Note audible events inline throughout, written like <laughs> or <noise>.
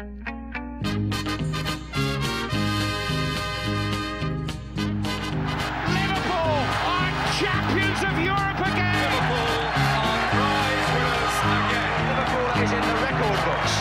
Liverpool are champions of Europe again. Liverpool are prize winners again. Liverpool is in the record books.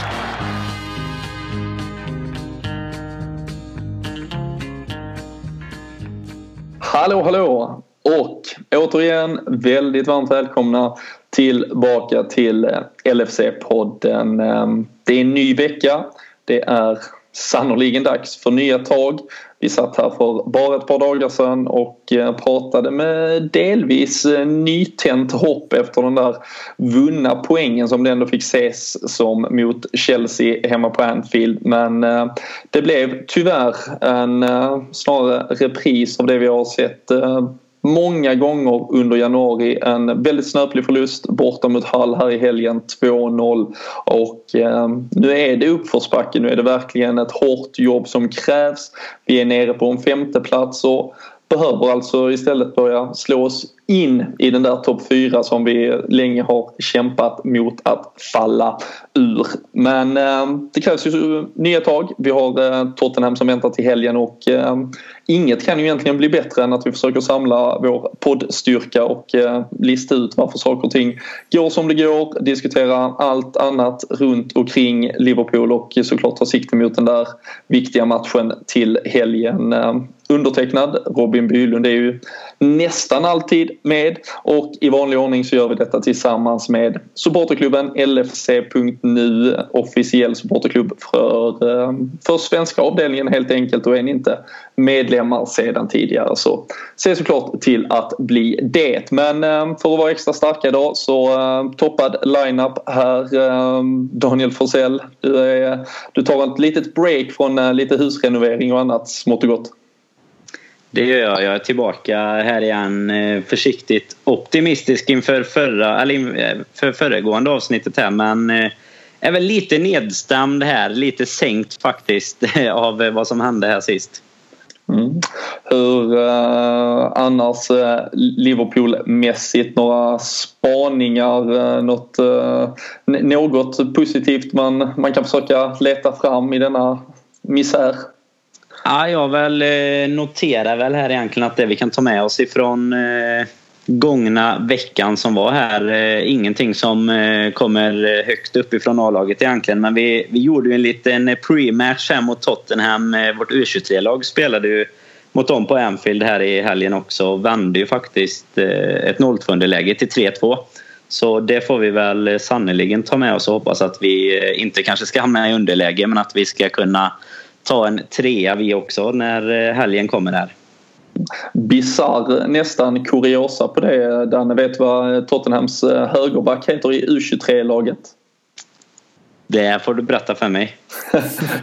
Hallå, hallå! Och återigen väldigt varmt välkomna tillbaka till eh, LFC-podden. Ehm, det är en ny vecka. Det är sannoliken dags för nya tag. Vi satt här för bara ett par dagar sedan och eh, pratade med delvis eh, nytänt hopp efter den där vunna poängen som det ändå fick ses som mot Chelsea hemma på Anfield. Men eh, det blev tyvärr en snarare repris av det vi har sett många gånger under januari. En väldigt snöplig förlust borta mot Hall här i helgen 2-0 och eh, nu är det uppförsbacke. Nu är det verkligen ett hårt jobb som krävs. Vi är nere på en femteplats och behöver alltså istället börja slå oss in i den där topp fyra som vi länge har kämpat mot att falla ur. Men eh, det krävs ju nya tag. Vi har eh, Tottenham som väntar till helgen och eh, inget kan ju egentligen bli bättre än att vi försöker samla vår poddstyrka och eh, lista ut varför saker och ting går som det går, diskutera allt annat runt och kring Liverpool och såklart ta sikte mot den där viktiga matchen till helgen. Eh, Undertecknad Robin Bylund är ju nästan alltid med och i vanlig ordning så gör vi detta tillsammans med supporterklubben LFC.nu officiell supporterklubb för, eh, för svenska avdelningen helt enkelt och är ni inte medlemmar sedan tidigare så se såklart till att bli det. Men eh, för att vara extra starka idag så eh, toppad line-up här. Daniel Forsell, du, är, du tar ett litet break från lite husrenovering och annat smått och gott. Det gör jag. Jag är tillbaka här igen eh, försiktigt optimistisk inför förra, eller eh, för föregående avsnittet här men eh, är väl lite nedstämd här, lite sänkt faktiskt <laughs> av vad som hände här sist. Mm. Hur eh, annars eh, Liverpool-mässigt några spaningar, eh, något, eh, något positivt man, man kan försöka leta fram i denna misär? Ja, jag väl eh, noterar väl här egentligen att det vi kan ta med oss ifrån eh, gångna veckan som var här. Eh, ingenting som kommer högt uppifrån A-laget egentligen. Men vi, vi gjorde ju en liten pre-match här mot Tottenham. Vårt U23-lag spelade ju mot dem på Anfield här i helgen också och vände ju faktiskt ett 0-2 underläge till 3-2. Så det får vi väl sannoliken ta med oss och hoppas att vi inte kanske ska hamna i underläge men att vi ska kunna ta en trea vi också när eh, helgen kommer här. Bizarr, nästan kuriosa på det. Danne, vet vad Tottenhams eh, högerback heter i U23-laget? Det får du berätta för mig. <laughs>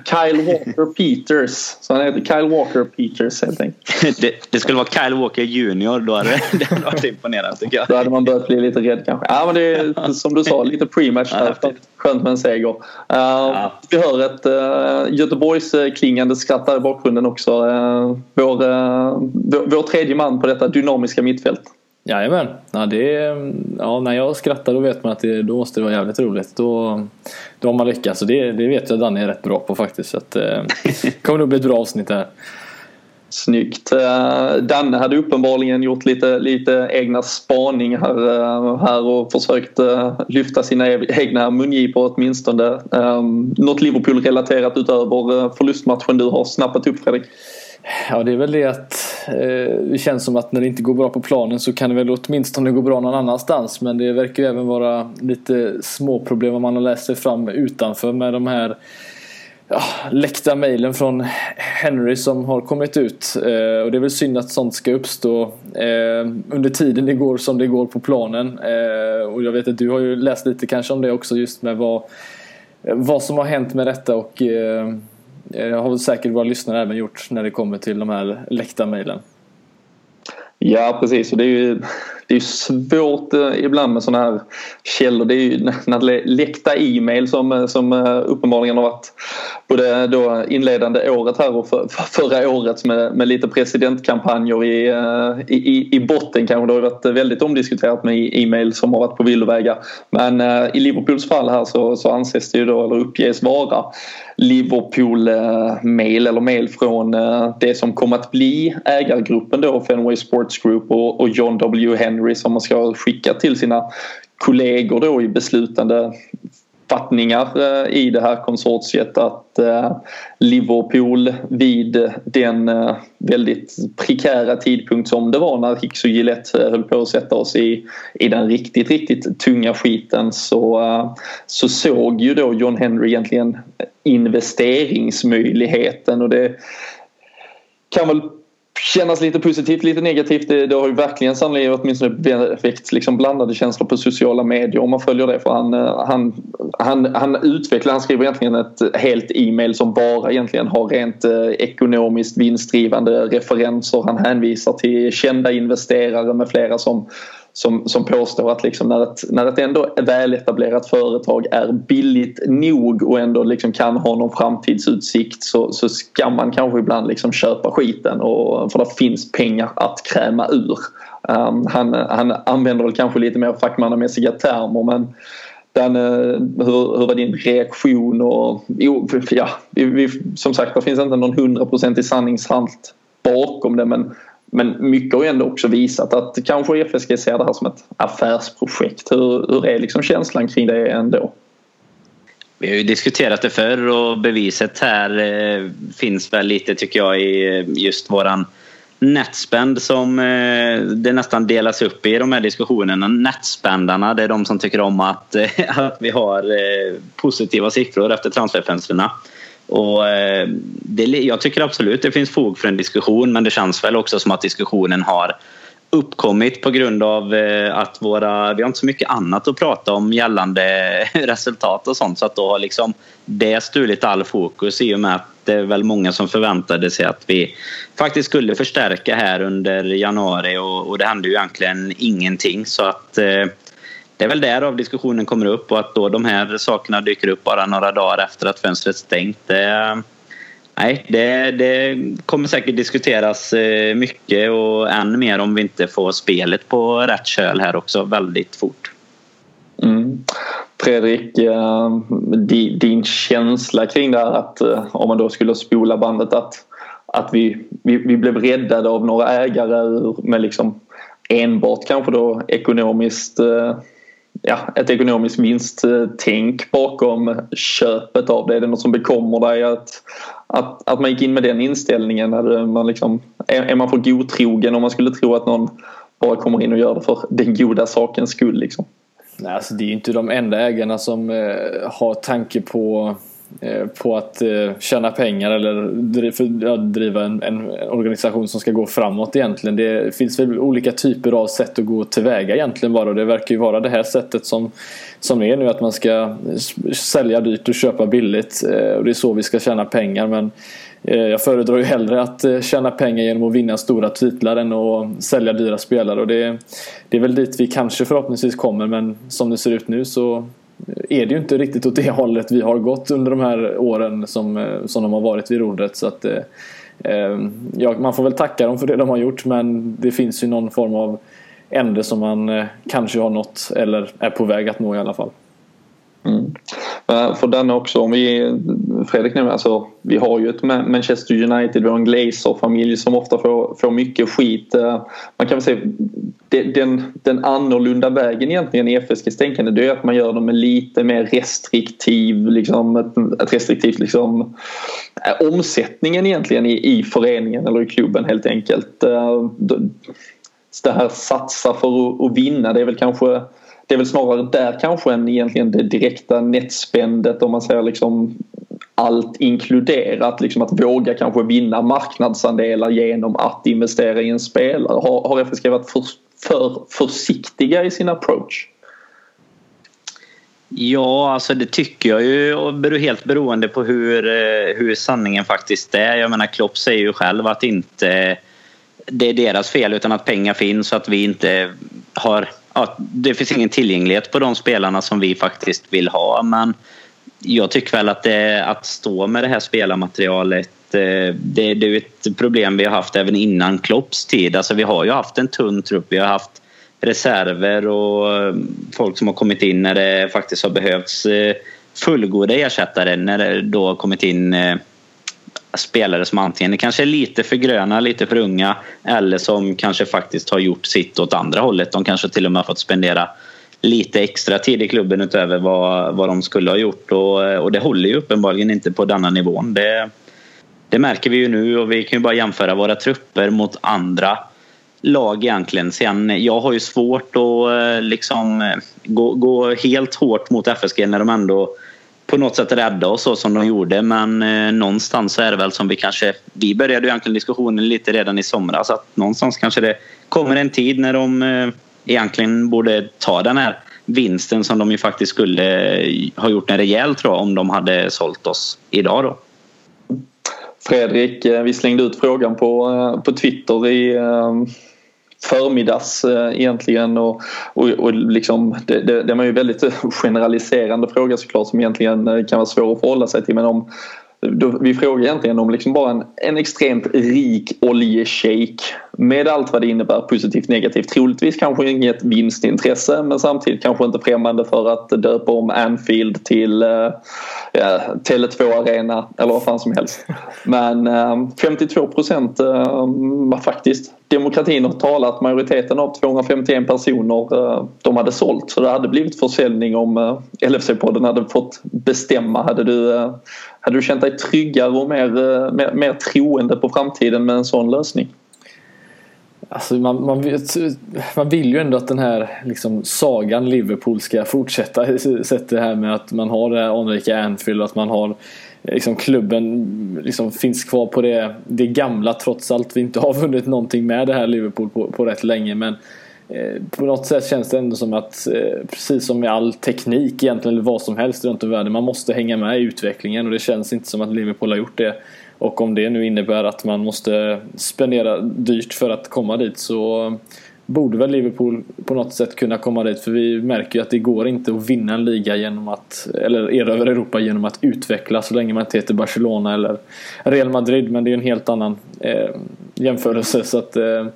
Kyle Walker Peters. Så han heter Kyle Walker Peters helt enkelt. <laughs> det, det skulle vara Kyle Walker Junior. Då hade <laughs> det hade varit imponerande tycker jag. Då hade man börjat bli lite rädd kanske. Ja men det är som du sa lite pre-match. Ja, skönt med en seger. Uh, ja. Vi hör ett uh, Göteborgs klingande skratt där i bakgrunden också. Uh, vår, uh, vår, vår tredje man på detta dynamiska mittfält. Jajamän. Ja, det ja, när jag skrattar då vet man att det, då måste det vara jävligt roligt. Då, då har man lyckats. Och det, det vet jag Danne är rätt bra på faktiskt. Så att, eh, det <laughs> kommer nog bli ett bra avsnitt här. Snyggt. Eh, Danne hade uppenbarligen gjort lite, lite egna spaningar eh, här och försökt lyfta sina egna mungipor åtminstone. Något Liverpool-relaterat utöver förlustmatchen du har snappat upp Fredrik? Ja, det är väl det att eh, det känns som att när det inte går bra på planen så kan det väl åtminstone gå bra någon annanstans. Men det verkar ju även vara lite småproblem om man har läst sig fram utanför med de här ja, läckta mejlen från Henry som har kommit ut. Eh, och det är väl synd att sånt ska uppstå eh, under tiden det går som det går på planen. Eh, och jag vet att du har ju läst lite kanske om det också just med vad, vad som har hänt med detta och eh, det har säkert våra lyssnare även gjort när det kommer till de här läckta mejlen. Ja precis och det är ju det är svårt eh, ibland med sådana här källor. Det är ju när det läckta e-mail som, eh, som eh, uppenbarligen har varit både då inledande året här och för, förra året med, med lite presidentkampanjer i, i, i botten kanske. Det har varit väldigt omdiskuterat med e-, e-mail som har varit på villovägar. Men i Liverpools fall här så, så anses det ju då, eller uppges vara Liverpool-mail eller mail från det som kom att bli ägargruppen då Fenway Sports Group och John W Henry som man ska skicka till sina kollegor då i beslutande fattningar eh, i det här konsortiet att eh, Liverpool vid den eh, väldigt prekära tidpunkt som det var när Hicks och Gillette höll på att sätta oss i, i den riktigt, riktigt tunga skiten så, så såg ju då John Henry egentligen investeringsmöjligheten och det kan väl kännas lite positivt, lite negativt. Det, det har ju verkligen sannolikt åtminstone väckt liksom blandade känslor på sociala medier om man följer det. För han, eh, han, han, han utvecklar, han skriver egentligen ett helt e-mail som bara egentligen har rent eh, ekonomiskt vinstdrivande referenser. Han hänvisar till kända investerare med flera som som, som påstår att liksom när, ett, när ett ändå väletablerat företag är billigt nog och ändå liksom kan ha någon framtidsutsikt så, så ska man kanske ibland liksom köpa skiten och, för det finns pengar att kräma ur. Um, han, han använder väl kanske lite mer fackmannamässiga termer men den, eh, hur, hur var din reaktion? Och, jo, ja, vi, vi, som sagt det finns inte någon hundraprocentig sanningshalt bakom det men men mycket har ju ändå också visat att kanske FSG ser det här som ett affärsprojekt. Hur, hur är liksom känslan kring det ändå? Vi har ju diskuterat det förr och beviset här eh, finns väl lite tycker jag i eh, just våran netspend som eh, det nästan delas upp i de här diskussionerna. Netspendarna det är de som tycker om att, eh, <laughs> att vi har eh, positiva siffror efter transferfönstren. Och eh, det, jag tycker absolut det finns fog för en diskussion men det känns väl också som att diskussionen har uppkommit på grund av eh, att våra, vi har inte så mycket annat att prata om gällande <laughs> resultat och sånt. Så att då har liksom det stulit all fokus i och med att det är väl många som förväntade sig att vi faktiskt skulle förstärka här under januari. Och, och det hände ju egentligen ingenting. Så att eh, det är väl därav diskussionen kommer upp och att då de här sakerna dyker upp bara några dagar efter att fönstret stängt. Det, nej, det, det kommer säkert diskuteras eh, mycket och än mer om vi inte får spelet på rätt köl här också väldigt fort. Mm. Fredrik, eh, din känsla kring det här att eh, om man då skulle spola bandet att, att vi, vi, vi blev räddade av några ägare med liksom enbart kanske då ekonomiskt ja, ett ekonomiskt vinsttänk bakom köpet av det? Är det något som bekommer dig att, att, att man gick in med den inställningen? Är man, liksom, är, är man för godtrogen om man skulle tro att någon bara kommer in och gör det för den goda sakens skull? Liksom? Nej, alltså det är ju inte de enda ägarna som eh, har tanke på Eh, på att eh, tjäna pengar eller driva en, en, organisation som ska gå framåt egentligen. Det finns väl olika typer av sätt att gå tillväga egentligen bara. Och det verkar ju vara det här sättet som, som är nu att man ska sälja dyrt och köpa billigt eh, och det är så vi ska tjäna pengar. Men jag föredrar ju hellre att tjäna pengar genom att vinna stora titlar än att sälja dyra spelare. Och det, det är väl dit vi kanske förhoppningsvis kommer men som det ser ut nu så är det ju inte riktigt åt det hållet vi har gått under de här åren som, eh, som de har varit vid rodret. Så att, eh, eh, ja, man får väl tacka dem för det de har gjort men det finns ju någon form av ände som man eh, kanske har nått eller är på väg att nå i alla fall. Mm. För den också, om vi, Fredrik nu, alltså, vi har ju ett Manchester United, vi har en Glazer-familj som ofta får, får mycket skit. Eh, man kan väl säga den, den annorlunda vägen egentligen i FSGs tänkande det är att man gör det med lite mer restriktiv, liksom, ett, ett restriktivt liksom, eh, omsättningen egentligen i, i föreningen eller i klubben helt enkelt. Eh, det här satsa för att vinna det är väl kanske det är väl snarare där kanske än egentligen det direkta netspändet om man säger liksom allt inkluderat. Liksom att våga kanske vinna marknadsandelar genom att investera i en spelare. Har, har FSG varit för, för försiktiga i sin approach? Ja, alltså det tycker jag ju och helt beroende på hur, eh, hur sanningen faktiskt är. Jag menar Klopp säger ju själv att inte eh, det är deras fel utan att pengar finns och att vi inte har... Ja, det finns ingen tillgänglighet på de spelarna som vi faktiskt vill ha. Men jag tycker väl att det, att stå med det här spelarmaterialet eh, det, det är ett problem vi har haft även innan Klopps tid. Alltså vi har ju haft en tunn trupp. Vi har haft reserver och eh, folk som har kommit in när det faktiskt har behövts eh, fullgoda ersättare när det då har kommit in spelare som antingen kanske är lite för gröna, lite för unga eller som kanske faktiskt har gjort sitt åt andra hållet. De kanske till och med har fått spendera lite extra tid i klubben utöver vad, vad de skulle ha gjort och, och det håller ju uppenbarligen inte på denna nivån. Det, det märker vi ju nu och vi kan ju bara jämföra våra trupper mot andra lag egentligen. Sen, jag har ju svårt att eh, liksom gå, gå helt hårt mot FSG när de ändå på något sätt rädda oss så som de gjorde men eh, någonstans så är det väl som vi kanske vi började ju egentligen diskussionen lite redan i somras att någonstans kanske det kommer en tid när de eh, egentligen borde ta den här vinsten som de ju faktiskt skulle eh, ha gjort en rejäl tror jag om de hade sålt oss idag då. Fredrik, eh, vi slängde ut frågan på, eh, på Twitter i förmiddags eh, egentligen. Och, och, och liksom, det, det, det var ju väldigt eh, generaliserande fråga såklart som egentligen eh, kan vara svår att förhålla sig till. Men om vi frågar egentligen om liksom bara en, en extremt rik oljeshejk med allt vad det innebär positivt negativt. Troligtvis kanske inget vinstintresse men samtidigt kanske inte främmande för att döpa om Anfield till eh, Tele2 Arena eller vad fan som helst. Men eh, 52 procent eh, var faktiskt. Demokratin har talat. Majoriteten av 251 personer eh, de hade sålt så det hade blivit försäljning om eh, LFC-podden hade fått bestämma. Hade du, hade du känt dig tryggare och mer, mer, mer troende på framtiden med en sån lösning? Alltså man, man, vet, man vill ju ändå att den här liksom, sagan Liverpool ska fortsätta. <laughs> Sett det här med att man har det här anrika Anfield och att man har liksom, klubben liksom, finns kvar på det, det gamla trots allt vi inte <laughs> har vunnit någonting med det här Liverpool på, på rätt länge. Men eh, på något sätt känns det ändå som att eh, precis som med all teknik egentligen eller vad som helst runt om i världen man måste hänga med i utvecklingen och det känns inte som att Liverpool har gjort det och om det nu innebär att man måste spendera dyrt för att komma dit så borde väl Liverpool på något sätt kunna komma dit. För vi märker ju att det går inte att vinna en liga genom att eller erövra Europa genom att utveckla så länge man inte heter Barcelona eller Real Madrid. Men det är en helt annan eh, jämförelse. Så att eh,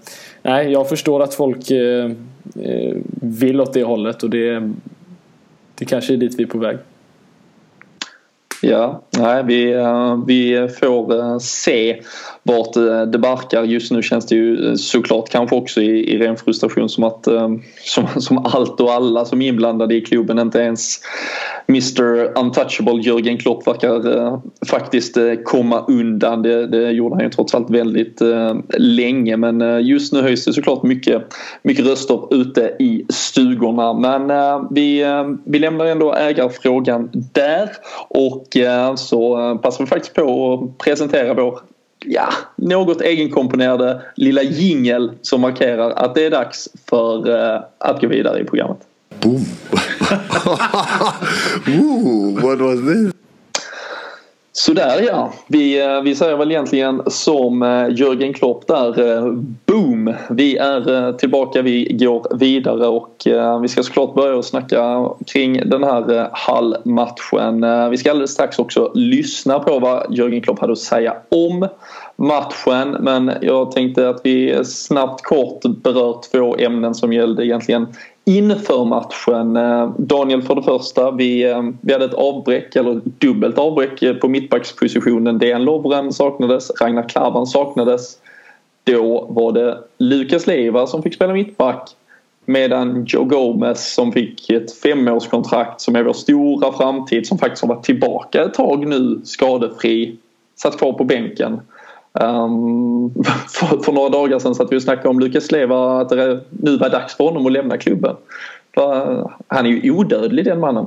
nej jag förstår att folk eh, eh, vill åt det hållet. Och det, det kanske är dit vi är på väg. Ja, nej, vi, eh, vi får eh, se vart eh, det barkar. Just nu känns det ju såklart kanske också i, i ren frustration som att som, som allt och alla som är inblandade i klubben inte ens Mr Untouchable Jörgen Klopp verkar faktiskt komma undan. Det, det gjorde han ju trots allt väldigt länge men just nu höjs det såklart mycket, mycket röster ute i stugorna. Men vi, vi lämnar ändå ägarfrågan där och och eh, så passar vi faktiskt på att presentera vår ja, något egenkomponerade lilla jingel som markerar att det är dags för eh, att gå vidare i programmet. Boom! <laughs> Ooh, what was this? Sådär ja. Vi, eh, vi säger väl egentligen som eh, Jörgen Klopp där. Eh, boom! Vi är tillbaka, vi går vidare och vi ska såklart börja och snacka kring den här Hall-matchen. Vi ska alldeles strax också lyssna på vad Jörgen Klopp hade att säga om matchen men jag tänkte att vi snabbt kort berör två ämnen som gällde egentligen inför matchen. Eh, Daniel för det första, vi, eh, vi hade ett avbräck eller dubbelt avbräck eh, på mittbackspositionen. Dejan Lovren saknades, Ragnar Klavan saknades. Då var det Lukas Leiva som fick spela mittback medan Joe Gomez som fick ett femårskontrakt som är vår stora framtid som faktiskt har varit tillbaka ett tag nu skadefri satt kvar på bänken. Um, <laughs> för, för, några dagar sedan satt vi och snackade om Lukas Leva att det nu var dags för honom att lämna klubben. För, han är ju odödlig den mannen.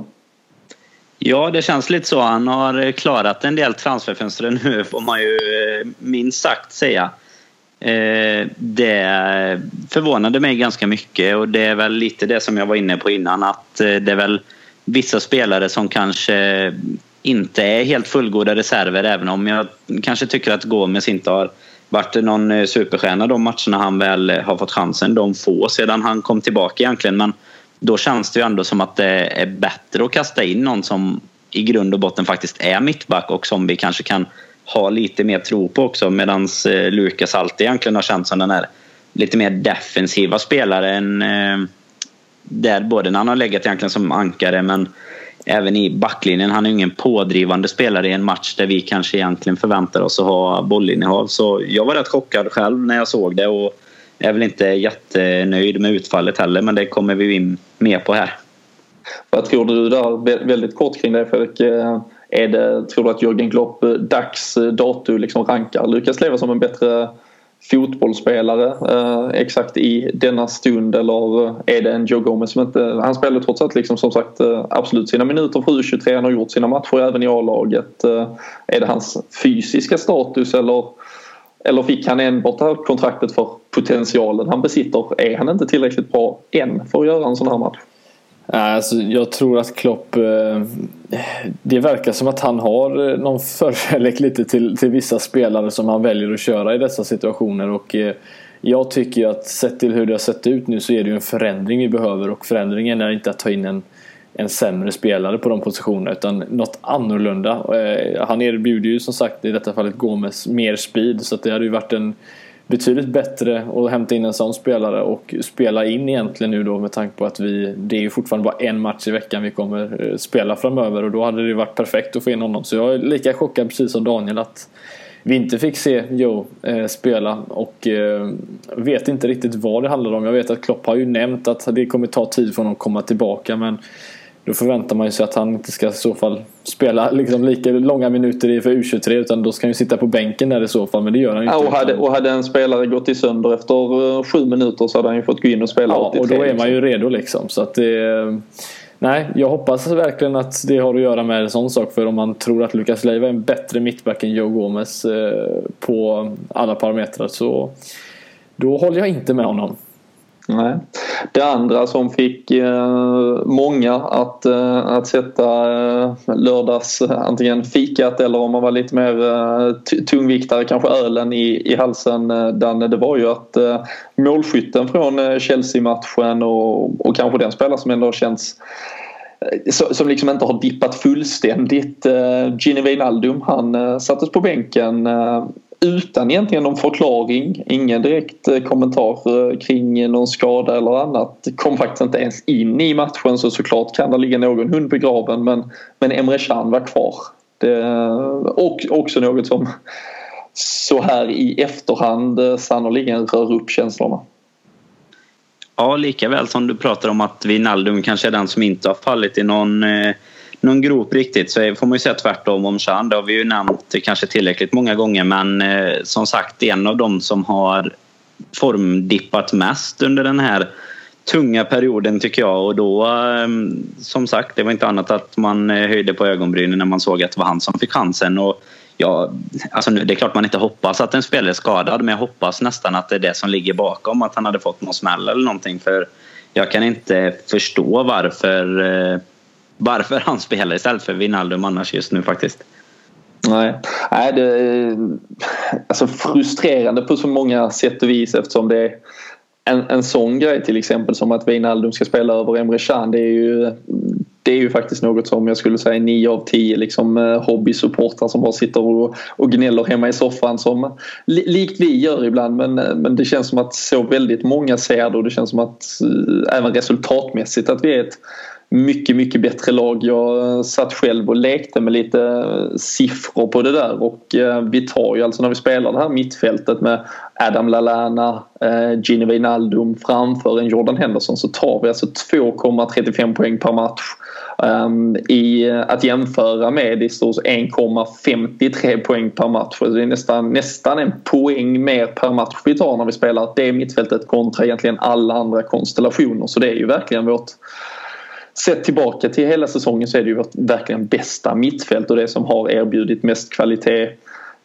Ja, det känns lite så. Han har klarat en del transferfönster nu får man ju eh, minst sagt säga. Eh, det förvånade mig ganska mycket och det är väl lite det som jag var inne på innan att eh, det är väl vissa spelare som kanske inte är helt fullgoda reserver även om jag kanske tycker att Gomes inte har varit någon eh, superstjärna de matcherna han väl eh, har fått chansen. De få sedan han kom tillbaka egentligen. Men då känns det ju ändå som att det är bättre att kasta in någon som i grund och botten faktiskt är mittback och som vi kanske kan ha lite mer tro på också. Medan eh, Lukas alltid egentligen har känts som den här lite mer defensiva spelaren. Där både när han har legat egentligen som ankare men även i backlinjen. Han är ingen pådrivande spelare i en match där vi kanske egentligen förväntar oss att ha bollinnehav. Så jag var rätt chockad själv när jag såg det och är väl inte jättenöjd med utfallet heller men det kommer vi in mer på här. Vad tror du där, väldigt kort kring det Fredrik. Eh, är det, tror du att Jörgen Klopp eh, dags eh, dato liksom rankar Lukas Leva som en bättre fotbollsspelare eh, exakt i denna stund eller eh, är det en Joe Gomez som inte... Han spelar trots allt liksom som sagt eh, absolut sina minuter för U23. Han har gjort sina matcher även i A-laget. Eh, är det hans fysiska status eller, eller fick han enbart det här kontraktet för potentialen han besitter? Är han inte tillräckligt bra än för att göra en sån här match? Alltså, jag tror att Klopp eh, Det verkar som att han har eh, någon förkärlek lite till, till vissa spelare som han väljer att köra i dessa situationer. Och eh, Jag tycker att sett till hur det har sett ut nu så är det ju en förändring vi behöver. Och förändringen är inte att ta in en en sämre spelare på de positionerna utan något annorlunda. Han erbjuder ju som sagt i detta fallet Gomes mer speed. Så att det hade ju varit en betydligt bättre att hämta in en sån spelare och spela in egentligen nu då med tanke på att vi det är ju fortfarande bara en match i veckan vi kommer eh, spela framöver och då hade det varit perfekt att få in honom. Så jag är lika chockad precis som Daniel att vi inte fick se Joe eh, spela och eh, vet inte riktigt vad det handlar om. Jag vet att Klopp har ju nämnt att det kommer ta tid för honom att komma tillbaka men då förväntar man sig att han inte ska i så fall spela liksom lika långa minuter för U23 utan då ska han ju sitta på bänken där i så fall men det gör han ju inte. Och, hade, och hade en spelare gått i sönder efter eh, sju minuter så hade han ju fått gå in och spela Ja, 83, och då är man ju liksom. redo liksom. Så att det, nej, jag hoppas verkligen att det har att göra med en sån sak för om man tror att Lucas Leiva är en bättre mittback än Joe Gomez eh, på alla parametrar så då håller jag inte med honom. Nej. Det andra som fick eh, många att, eh, att sätta eh, lördags eh, antingen fikat eller om man var lite mer eh, tungviktare kanske ölen i, i halsen eh, Danne det var ju att eh, målskytten från eh, Chelsea-matchen och, och kanske den spelare som ändå känns eh, som liksom inte har dippat fullständigt. Eh, Gini Wijnaldum han sattes på bänken utan egentligen någon förklaring, ingen direkt eh, kommentar eh, kring någon skada eller annat. Kom faktiskt inte ens in i matchen så såklart kan det ligga någon hund begraven men, men Emre Can var kvar. Det, eh, och också något som <laughs> så här i efterhand sannoliken rör upp känslorna. Ja, lika väl som du pratar om att Wijnaldum kanske är den som inte har fallit i någon eh, någon grop riktigt så får man ju säga tvärtom om Chan. Det har vi ju nämnt kanske tillräckligt många gånger men eh, som sagt en av dem som har formdippat mest under den här tunga perioden tycker jag och då eh, som sagt det var inte annat att man eh, höjde på ögonbrynen när man såg att det var han som fick chansen. Och ja, alltså nu, det är klart man inte hoppas att en spelare är skadad men jag hoppas nästan att det är det som ligger bakom att han hade fått någon smäll eller någonting för jag kan inte förstå varför eh, varför han spelar istället för Wijnaldum annars just nu faktiskt. Nej, Nej det är alltså frustrerande på så många sätt och vis eftersom det är en, en sån grej till exempel som att Wijnaldum ska spela över Emre Can. Det är ju det är ju faktiskt något som jag skulle säga 9 av 10 liksom, eh, hobbysupportrar som bara sitter och, och gnäller hemma i soffan som likt vi gör ibland. Men, eh, men det känns som att så väldigt många ser det och det känns som att eh, även resultatmässigt att vi är ett mycket, mycket bättre lag. Jag satt själv och lekte med lite eh, siffror på det där och eh, vi tar ju alltså när vi spelar det här mittfältet med Adam Lallana, eh, Gini Wijnaldum framför en Jordan Henderson så tar vi alltså 2,35 poäng per match. Ehm, I eh, att jämföra med i stort 1,53 poäng per match. Alltså det är nästan, nästan en poäng mer per match vi tar när vi spelar det mittfältet kontra egentligen alla andra konstellationer. Så det är ju verkligen vårt sett tillbaka till hela säsongen så är det ju vårt verkligen bästa mittfält och det som har erbjudit mest kvalitet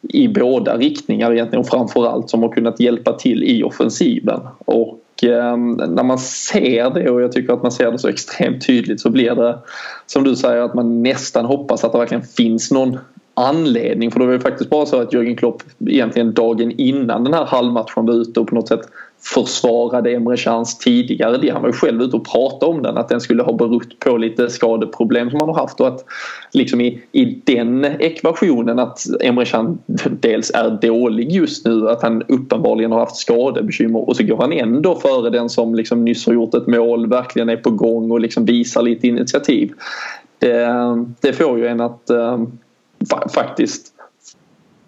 i båda riktningar egentligen och framförallt som har kunnat hjälpa till i offensiven. Och eh, när man ser det och jag tycker att man ser det så extremt tydligt så blir det som du säger att man nästan hoppas att det verkligen finns någon anledning. För det var ju faktiskt bara så att Jörgen Klopp egentligen dagen innan den här halvmatchen var ute och på något sätt försvarade Emre Chans tidigare det. Han var ju själv ute och pratade om den att den skulle ha berott på lite skadeproblem som han har haft och att liksom i, i den ekvationen att Emre Can dels är dålig just nu att han uppenbarligen har haft skadebekymmer och så går han ändå före den som liksom nyss har gjort ett mål, verkligen är på gång och liksom visar lite initiativ. Det, det får ju en att äh, faktiskt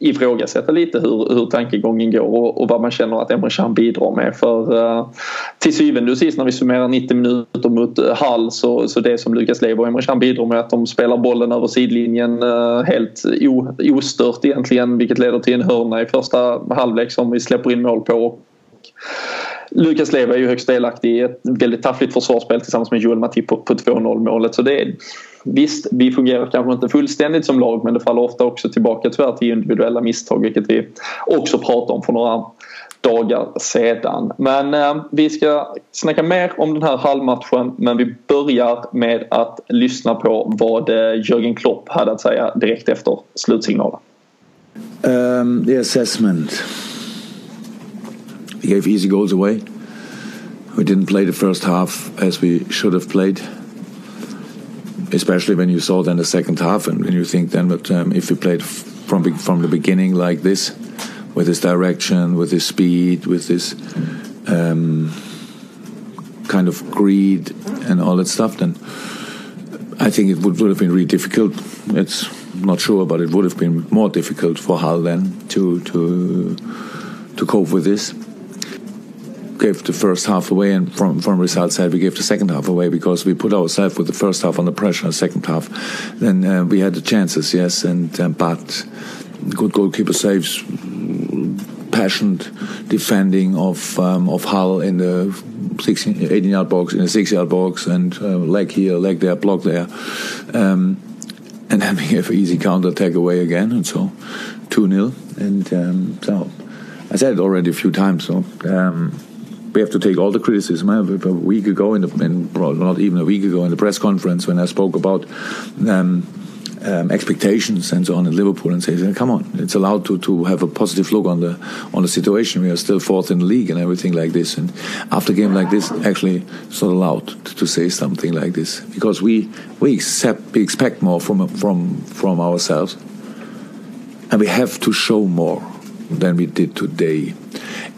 ifrågasätta lite hur, hur tankegången går och, och vad man känner att Emre Can bidrar med. För uh, till syvende och sist när vi summerar 90 minuter mot eh, Hall så, så det som Lukas Lever och Emre Can bidrar med att de spelar bollen över sidlinjen uh, helt o, ostört egentligen vilket leder till en hörna i första halvlek som vi släpper in mål på. Lukas Leva är ju högst delaktig i ett väldigt taffligt försvarsspel tillsammans med Joel Matip på, på 2-0 målet. Så det är, visst, vi fungerar kanske inte fullständigt som lag men det faller ofta också tillbaka tyvärr till individuella misstag vilket vi också pratade om för några dagar sedan. Men eh, vi ska snacka mer om den här halvmatchen men vi börjar med att lyssna på vad eh, Jörgen Klopp hade att säga direkt efter slutsignalen. Um, the assessment. We gave easy goals away. We didn't play the first half as we should have played. Especially when you saw then the second half, and when you think then that um, if we played from from the beginning like this, with this direction, with this speed, with this um, kind of greed and all that stuff, then I think it would, would have been really difficult. It's not sure, but it would have been more difficult for Hull then to to to cope with this gave the first half away, and from from results side, we gave the second half away because we put ourselves with the first half under pressure. The second half, then uh, we had the chances, yes, and um, but good goalkeeper saves, passionate defending of um, of Hull in the 16, 18 yard box, in the six yard box, and uh, leg here, leg there, block there. Um, and then we have an easy counter attack away again, and so 2 0. And um, so I said it already a few times, so um, we have to take all the criticism. A week ago, in, the, in not even a week ago, in the press conference when I spoke about um, um, expectations and so on in Liverpool, and say, "Come on, it's allowed to, to have a positive look on the on the situation. We are still fourth in the league and everything like this." And after a game like this, actually, it's not allowed to, to say something like this because we we accept we expect more from from from ourselves, and we have to show more than we did today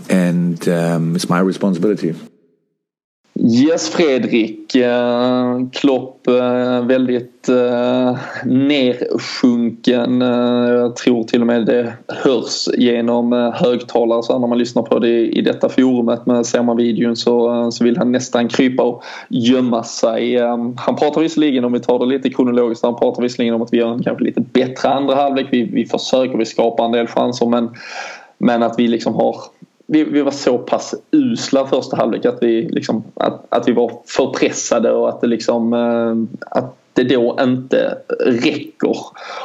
and um, it's my responsibility. Yes Fredrik, eh, Klopp eh, väldigt eh, nersjunken. jag tror till och med det hörs genom högtalare så när man lyssnar på det i detta forumet. Men ser man videon så, så vill han nästan krypa och gömma sig. han pratar visserligen, om vi tar det lite kronologiskt, han pratar visserligen om att vi gör en kanske lite bättre andra halvlek. Vi, vi försöker, vi skapar en del chanser men, men att vi liksom har vi, vi var så pass usla första halvlek att vi, liksom, att, att vi var för pressade och att det, liksom, eh, att det då inte räcker.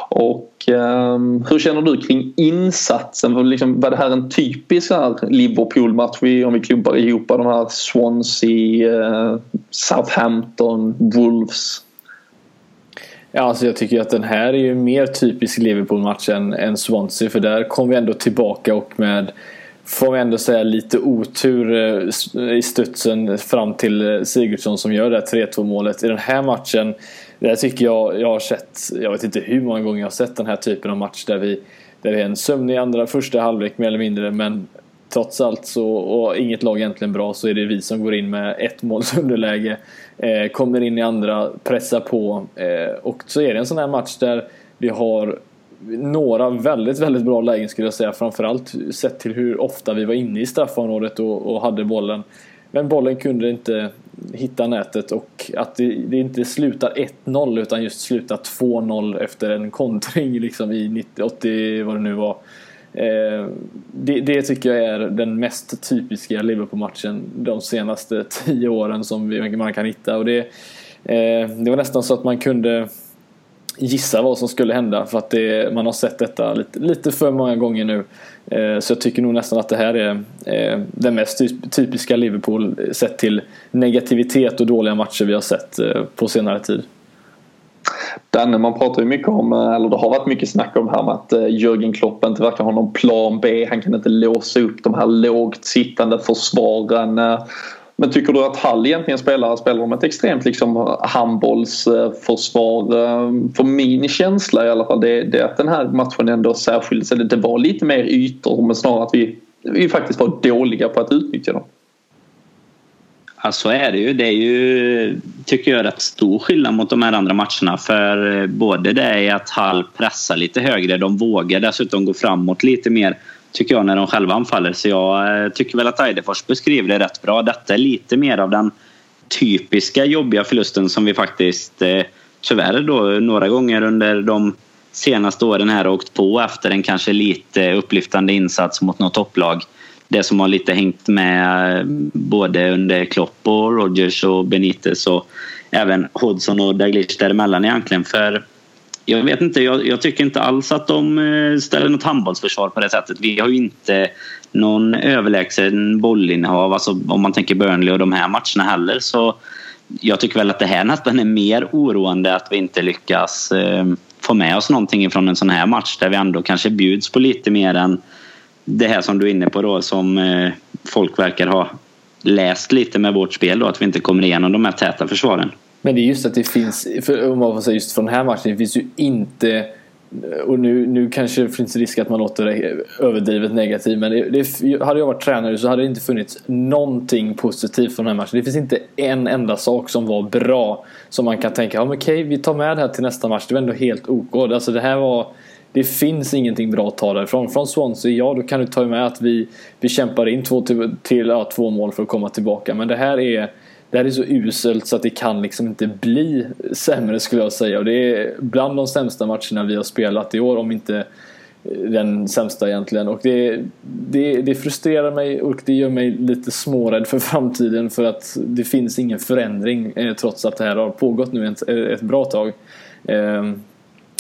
Och um, hur känner du kring insatsen? Liksom, var det här en typisk Liverpool-match om vi klumpar ihop de här Swansea, uh, Southampton, Wolves? Ja, alltså jag tycker att den här är ju mer typisk Liverpool-match än, än Swansea för där kom vi ändå tillbaka och med får vi ändå säga lite otur eh, i studsen fram till eh, Sigurdsson som gör det här 3-2 målet. I den här matchen, där tycker jag jag har sett, jag vet inte hur många gånger jag har sett den här typen av match där vi där vi är en sömnig andra första halvlek mer eller mindre men trots allt så, och inget lag egentligen bra, så är det vi som går in med ett måls <laughs> underläge. Eh, kommer in i andra, pressar på eh, och så är det en sån här match där vi har några väldigt, väldigt bra lägen skulle jag säga. Framförallt sett till hur ofta vi var inne i straffområdet och, och hade bollen. Men bollen kunde inte hitta nätet och att det, det inte slutar 1-0 utan just slutar 2-0 efter en kontring liksom i 90, 80 vad det nu var. Eh, det, det, tycker jag är den mest typiska Liverpool-matchen de senaste tio åren som vi, man kan hitta. Och det, eh, det var nästan så att man kunde gissa vad som skulle hända för att det, man har sett detta lite, lite för många gånger nu. Eh, så jag tycker nog nästan att det här är eh, den mest typ, typiska Liverpool sett till negativitet och dåliga matcher vi har sett eh, på senare tid. Danne, man pratar ju mycket om, eh, eller det har varit mycket snack om det här med att eh, Jörgen Klopp inte verkar ha någon plan B. Han kan inte låsa upp de här lågt sittande försvaren. Eh, men tycker du att Hall egentligen spelar, spelar de ett extremt liksom eh, handbollsförsvar? Eh, för min känsla i alla fall det, det är att den här matchen ändå särskilde sig. Det var lite mer ytor men snarare att vi, vi faktiskt var dåliga på att utnyttja dem. Ja, så är det ju. Det är ju, tycker jag, rätt stor skillnad mot de här andra matcherna. För eh, både det är att Hall pressar lite högre, de vågar dessutom gå framåt lite mer tycker jag när de själva anfaller. Så jag eh, tycker väl att Eidefors beskriver det rätt bra. Detta är lite mer av den typiska jobbiga förlusten som vi faktiskt eh, tyvärr då några gånger under de senaste åren här åkt på efter en kanske lite upplyftande insats mot något topplag. Det som har lite hängt med eh, både under Klopp och Rogers och Benitez och även Hodgson och Daglish däremellan egentligen. För jag vet inte, jag, jag, tycker inte alls att de eh, ställer något handbollsförsvar på det sättet. Vi har ju inte någon överlägsen bollinnehav, alltså om man tänker Burnley och de här matcherna heller. Så jag tycker väl att det här nästan är mer oroande att vi inte lyckas eh, få med oss någonting från en sån här match där vi ändå kanske bjuds på lite mer än det här som du är inne på då som eh, folk verkar ha läst lite med vårt spel då, att vi inte kommer igenom de här täta försvaren. Men det är just att det finns, för, om man får säga just från den här matchen, det finns ju inte och nu, nu kanske det finns risk att man låter överdrivet negativ men det, det, hade jag varit tränare så hade det inte funnits någonting positivt från den här matchen. Det finns inte en enda sak som var bra som man kan tänka, ja men okej vi tar med det här till nästa match. Det var ändå helt OK. Alltså det här var det finns ingenting bra att ta därifrån. Från Swansea, ja då kan du ta med att vi, vi kämpar in två, till, till ja, två mål för att komma tillbaka. Men det här är det här är så uselt så att det kan liksom inte bli sämre skulle jag säga. Och det är bland de sämsta matcherna vi har spelat i år, om inte eh, den sämsta egentligen. Och det, det, det frustrerar mig och det gör mig lite smårädd för framtiden för att det finns ingen förändring eh, trots att det här har pågått nu ett, eh, ett bra tag. Eh,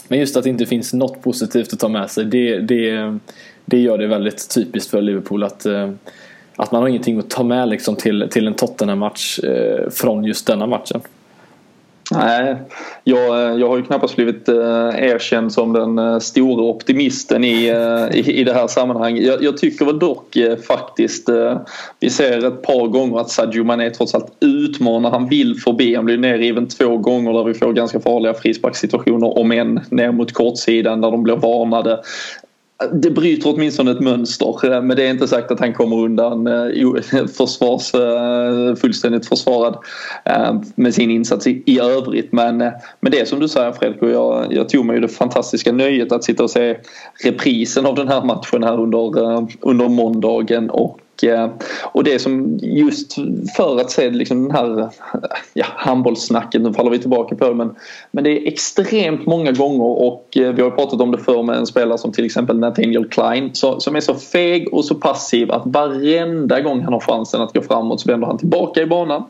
men just att det inte finns något positivt att ta med sig, det, det, det gör det väldigt typiskt för Liverpool att eh, att man har ingenting att ta med liksom till, till en Tottenham-match eh, från just denna matchen. Nej, jag, eh, jag har ju knappast blivit eh, erkänd som den eh, stora optimisten i, eh, i, i det här sammanhanget. Jag, jag tycker väl dock eh, faktiskt, eh, vi ser ett par gånger att Sadio Mané trots allt utmanar. Han vill förbi, han blir nerriven två gånger där vi får ganska farliga frisparkssituationer om än ner mot kortsidan där de blir varnade det bryter åtminstone ett mönster eh, men det är inte sagt att han kommer undan eh, <laughs> försvars, eh, fullständigt försvarad med sin insats i, övrigt. Men, men det som du säger Fredrik och jag, jag tog mig ju det fantastiska nöjet att sitta och se reprisen av den här matchen här under, under måndagen och Eh, och det som just för att se liksom den här ja, handbollssnacket, nu faller vi tillbaka på det men, men det är extremt många gånger och eh, vi har pratat om det förr med en spelare som till exempel Nathaniel Klein så, som är så feg och så passiv att varenda gång han har chansen att gå framåt så vänder han tillbaka i banan.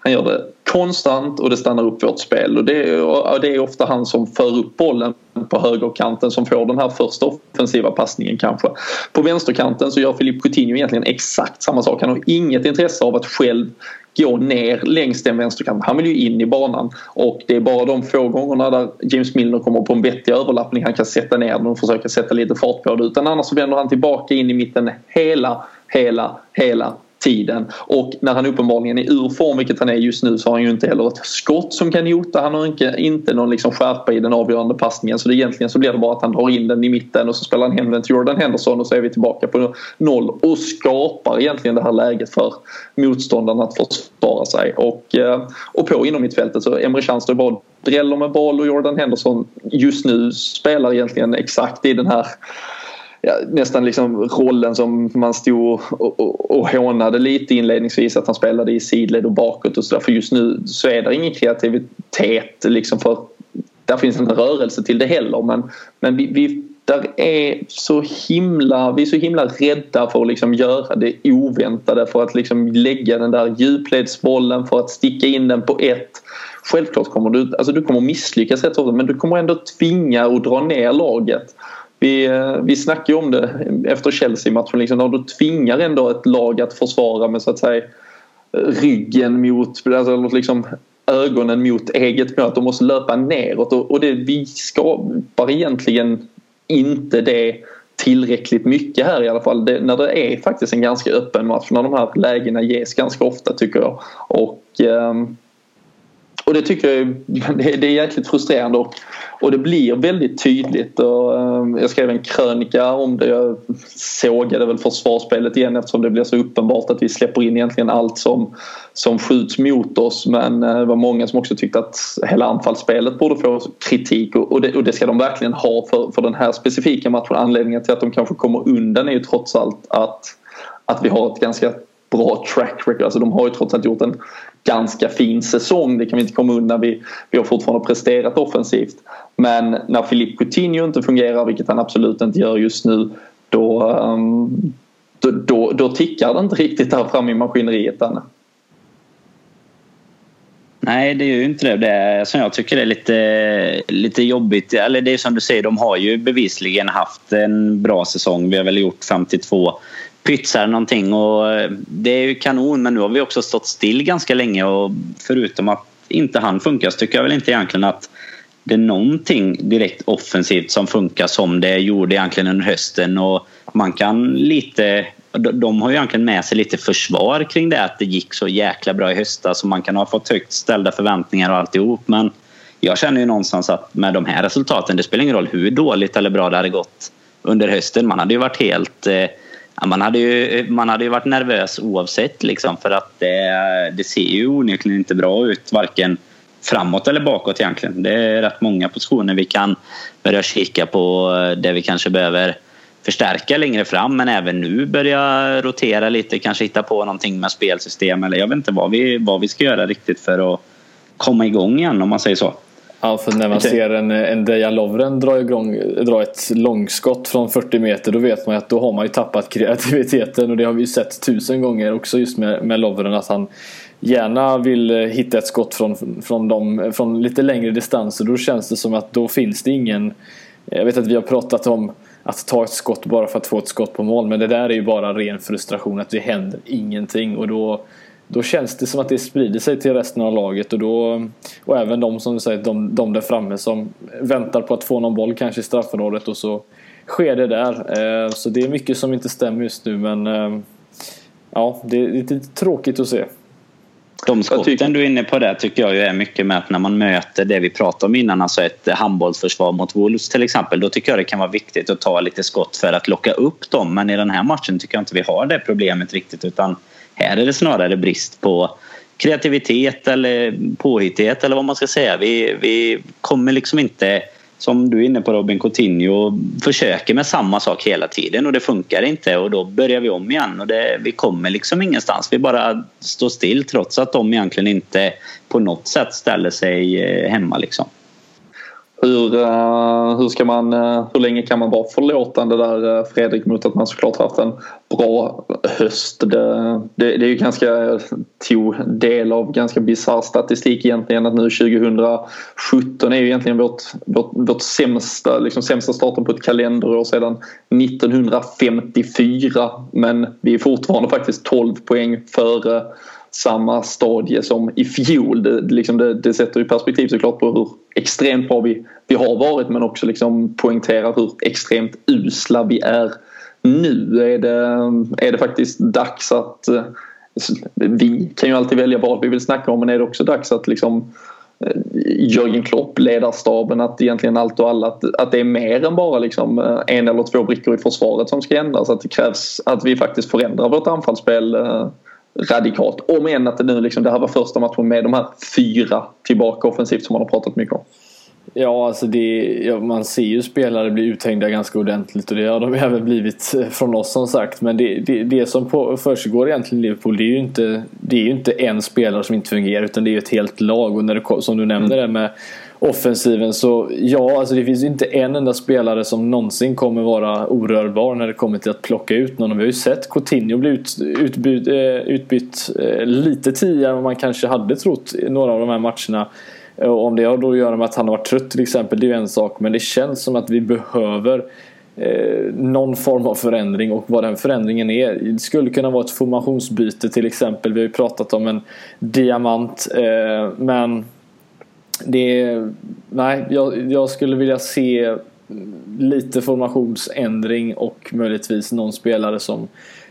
Han gör det konstant och det stannar upp vårt spel och det, och det är ofta han som för upp bollen på högerkanten som får den här första offensiva passningen kanske. På vänsterkanten så gör Filip Coutinho egentligen exakt samma sak. Han har inget intresse av att själv gå ner längs den vänsterkanten. Han vill ju in i banan och det är bara de få gångerna där James Milner kommer på en vettig överlappning han kan sätta ner den och försöka sätta lite fart på det. Utan annars så vänder han tillbaka in i mitten hela, hela, hela tiden. Och när han uppenbarligen är ur form, vilket han är just nu, så har han ju inte heller ett skott som kan hota. Han har inte, inte någon liksom skärpa i den avgörande passningen. Så det egentligen så blir det bara att han drar in den i mitten och så spelar han hem den till Jordan Henderson och så är vi tillbaka på noll och skapar egentligen det här läget för motståndarna att försvara sig. Och, eh, och på inom mittfältet så Emre Can står bara dräller med boll och Jordan Henderson just nu spelar egentligen exakt i den här ja, nästan liksom rollen som man stod och, och, och hånade lite inledningsvis att han spelade i sidled och bakåt och sådär. För just nu så är det ingen kreativitet liksom för där finns en rörelse till det heller men, men vi, vi där är så himla, vi är så himla rädda för att liksom göra det oväntade för att liksom lägga den där djupledsbollen för att sticka in den på ett. Självklart kommer du, alltså du kommer misslyckas rätt ofta men du kommer ändå tvinga och dra ner laget vi, eh, vi snackade ju om det efter Chelsea-matchen. Liksom, när du tvingar ändå ett lag att försvara med så att säga ryggen mot, alltså liksom ögonen mot eget mål. Att de måste löpa neråt och, och det, vi skapar egentligen inte det tillräckligt mycket här i alla fall. Det, när det är faktiskt en ganska öppen match. När de här lägena ges ganska ofta tycker jag. Och, um, och det tycker jag är, <laughs> det är jäkligt frustrerande och, och det blir väldigt tydligt. Och, ehm, jag skrev en krönika om det. Jag sågade väl försvarsspelet igen eftersom det blir så uppenbart att vi släpper in egentligen allt som, som skjuts mot oss. Men eh, det var många som också tyckte att hela anfallsspelet borde få kritik och, och, det, och det ska de verkligen ha för, för den här specifika matchen. Anledningen till att de kanske kommer undan är ju trots allt att, att vi har ett ganska bra track record. Alltså de har ju trots allt gjort en ganska fin säsong. Det kan vi inte komma undan. Vi, vi har fortfarande presterat offensivt. Men när Filip Coutinho inte fungerar, vilket han absolut inte gör just nu, då, ehm, då, då, då tickar det inte riktigt där fram i maskineriet. Anna. Nej, det är ju inte det. Det som jag tycker är lite, lite jobbigt. Eller det är som du säger, de har ju bevisligen haft en bra säsong. Vi har väl gjort 52 pytsar någonting och eh, det är ju kanon men nu har vi också stått still ganska länge och förutom att inte han funkar så tycker jag väl inte egentligen att det är någonting direkt offensivt som funkar som det gjorde egentligen under hösten och man kan lite de har ju egentligen med sig lite försvar kring det att det gick så jäkla bra i höstas och man kan ha fått högt ställda förväntningar och alltihop men jag känner ju någonstans att med de här resultaten, det spelar ingen roll hur dåligt eller bra det hade gått under hösten. Man hade ju varit helt eh, man, hade ju, man hade ju varit nervös oavsett liksom för att det, det ser ju onekligen inte bra ut varken framåt eller bakåt egentligen. Det är rätt många positioner vi kan börja kika på där vi kanske behöver förstärka längre fram men även nu börja rotera lite, kanske hitta på någonting med spelsystem eller jag vet inte vad vi, vad vi ska göra riktigt för att komma igång igen om man säger så. Ja, för när man ser en, en Dejan Lovren dra, igång, dra ett långskott från 40 meter då vet man ju att då har man ju tappat <laughs> kreativiteten. Och det har vi ju sett tusen gånger också just med, med Lovren att han gärna vill hitta ett skott från, från, dem, från lite längre distanser. Då känns det som att då finns det ingen... Jag vet att vi har pratat om att ta ett skott bara för att få ett skott på mål men det där är ju bara ren frustration att det händer ingenting. Och då då känns det som att det sprider sig till resten av laget och, då, och även de som du säger, de, de där framme som väntar på att få någon boll kanske i straffområdet och så sker det där. Eh, så det är mycket som inte stämmer just nu men eh, ja, det är lite tråkigt att se. De skotten du är inne på där tycker jag ju är mycket med att när man möter det vi pratade om innan, alltså ett handbollsförsvar mot Wolves till exempel, då tycker jag det kan vara viktigt att ta lite skott för att locka upp dem. Men i den här matchen tycker jag inte vi har det problemet riktigt utan här är det snarare brist på kreativitet eller påhittighet eller vad man ska säga. Vi, vi kommer liksom inte, som du är inne på Robin Coutinho, försöker med samma sak hela tiden och det funkar inte och då börjar vi om igen och det, vi kommer liksom ingenstans. Vi bara står still trots att de egentligen inte på något sätt ställer sig eh, hemma liksom. Hur, eh, hur, ska man, eh, hur länge kan man vara förlåtande där eh, Fredrik mot att man såklart haft en bra höst? Det, det, det är ju ganska tog del av ganska bisarr statistik egentligen att nu 2017 är ju egentligen vårt, vårt, vårt sämsta, liksom sämsta starten på ett kalenderår sedan 1954 men vi är fortfarande faktiskt 12 poäng före samma stadie som i fjol. Det, liksom det, det sätter ju perspektiv såklart på hur extremt bra vi, vi har varit men också liksom poängterar hur extremt usla vi är nu. Är det, är det faktiskt dags att eh, vi kan ju alltid välja vad vi vill snacka om men är det också dags att liksom eh, Jörgen Klopp, ledarstaben, att egentligen allt och alla att, att det är mer än bara liksom eh, en eller två brickor i försvaret som ska ändras. Att det krävs att vi faktiskt förändrar vårt anfallsspel radikalt. Om än att det nu liksom, det här var första matchen med de här fyra tillbaka offensivt som man har pratat mycket om. Ja, alltså det, ja, man ser ju spelare bli uthängda ganska ordentligt och det har de även blivit från oss som sagt. Men det, det, det som på, försiggår egentligen i Liverpool det är ju inte, det är inte en spelare som inte fungerar utan det är ju ett helt lag. Och när det, som du nämnde mm. det med offensiven så ja, alltså det finns ju inte en enda spelare som någonsin kommer vara orörbar när det kommer till att plocka ut någon. Vi har ju sett Coutinho bli ut, utbyt, eh, utbytt eh, lite tidigare än vad man kanske hade trott i några av de här matcherna. Och om det har då att göra med att han har varit trött till exempel, det är ju en sak. Men det känns som att vi behöver eh, någon form av förändring och vad den förändringen är. Det skulle kunna vara ett formationsbyte till exempel. Vi har ju pratat om en diamant. Eh, men det nej, jag, jag skulle vilja se lite formationsändring och möjligtvis någon spelare som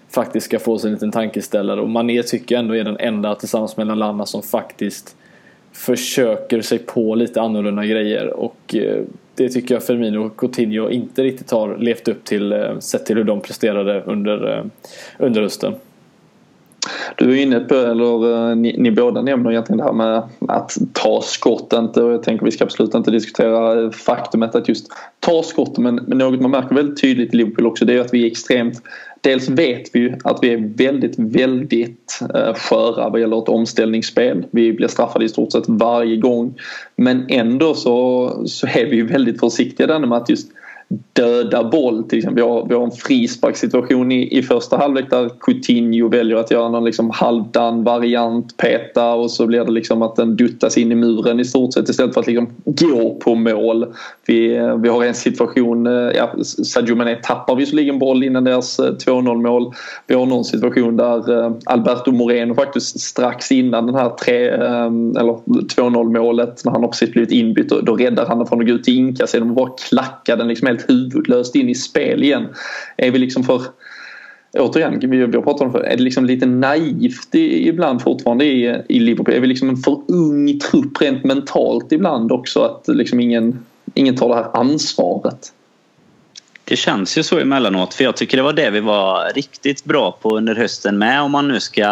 faktiskt ska få sig en liten tankeställare. Och Mané tycker jag ändå är den enda tillsammans med Lallana som faktiskt försöker sig på lite annorlunda grejer. Och eh, det tycker jag Firmino och Coutinho inte riktigt har levt upp till eh, sett till hur de presterade under, eh, under hösten. Du är inne på, eller eh, ni, ni båda nämner egentligen det här med att ta skott inte och jag tänker vi ska absolut inte diskutera faktumet att just ta skott men, men något man märker väldigt tydligt i Liverpool också det är att vi är extremt Dels vet vi ju att vi är väldigt, väldigt eh, sköra vad gäller ett omställningsspel. Vi blir straffade i stort sett varje gång. Men ändå så, så är vi ju väldigt försiktiga där med att just döda boll. Till exempel. Vi, har, vi har en frisparkssituation i, i första halvlek där Coutinho väljer att göra någon liksom halvdan variant, peta och så blir det liksom att den duttas in i muren i stort sett istället för att liksom gå på mål. Vi, vi har en situation, eh, ja, Sadio Mané tappar visserligen boll innan deras eh, 2-0 mål. Vi har någon situation där eh, Alberto Moreno faktiskt strax innan den här 3 eller 2-0 målet när han har precis blivit inbytt då räddar han den från att gå ut till inkast genom att bara klacka den liksom helt huvudlöst in i spel igen. Är vi liksom för återigen, vi har pratat om det är det liksom lite naivt ibland fortfarande i, i Liverpool? Är vi liksom en för ung trupp rent mentalt ibland också att liksom ingen, ingen tar det här ansvaret? Det känns ju så emellanåt för jag tycker det var det vi var riktigt bra på under hösten med om man nu ska...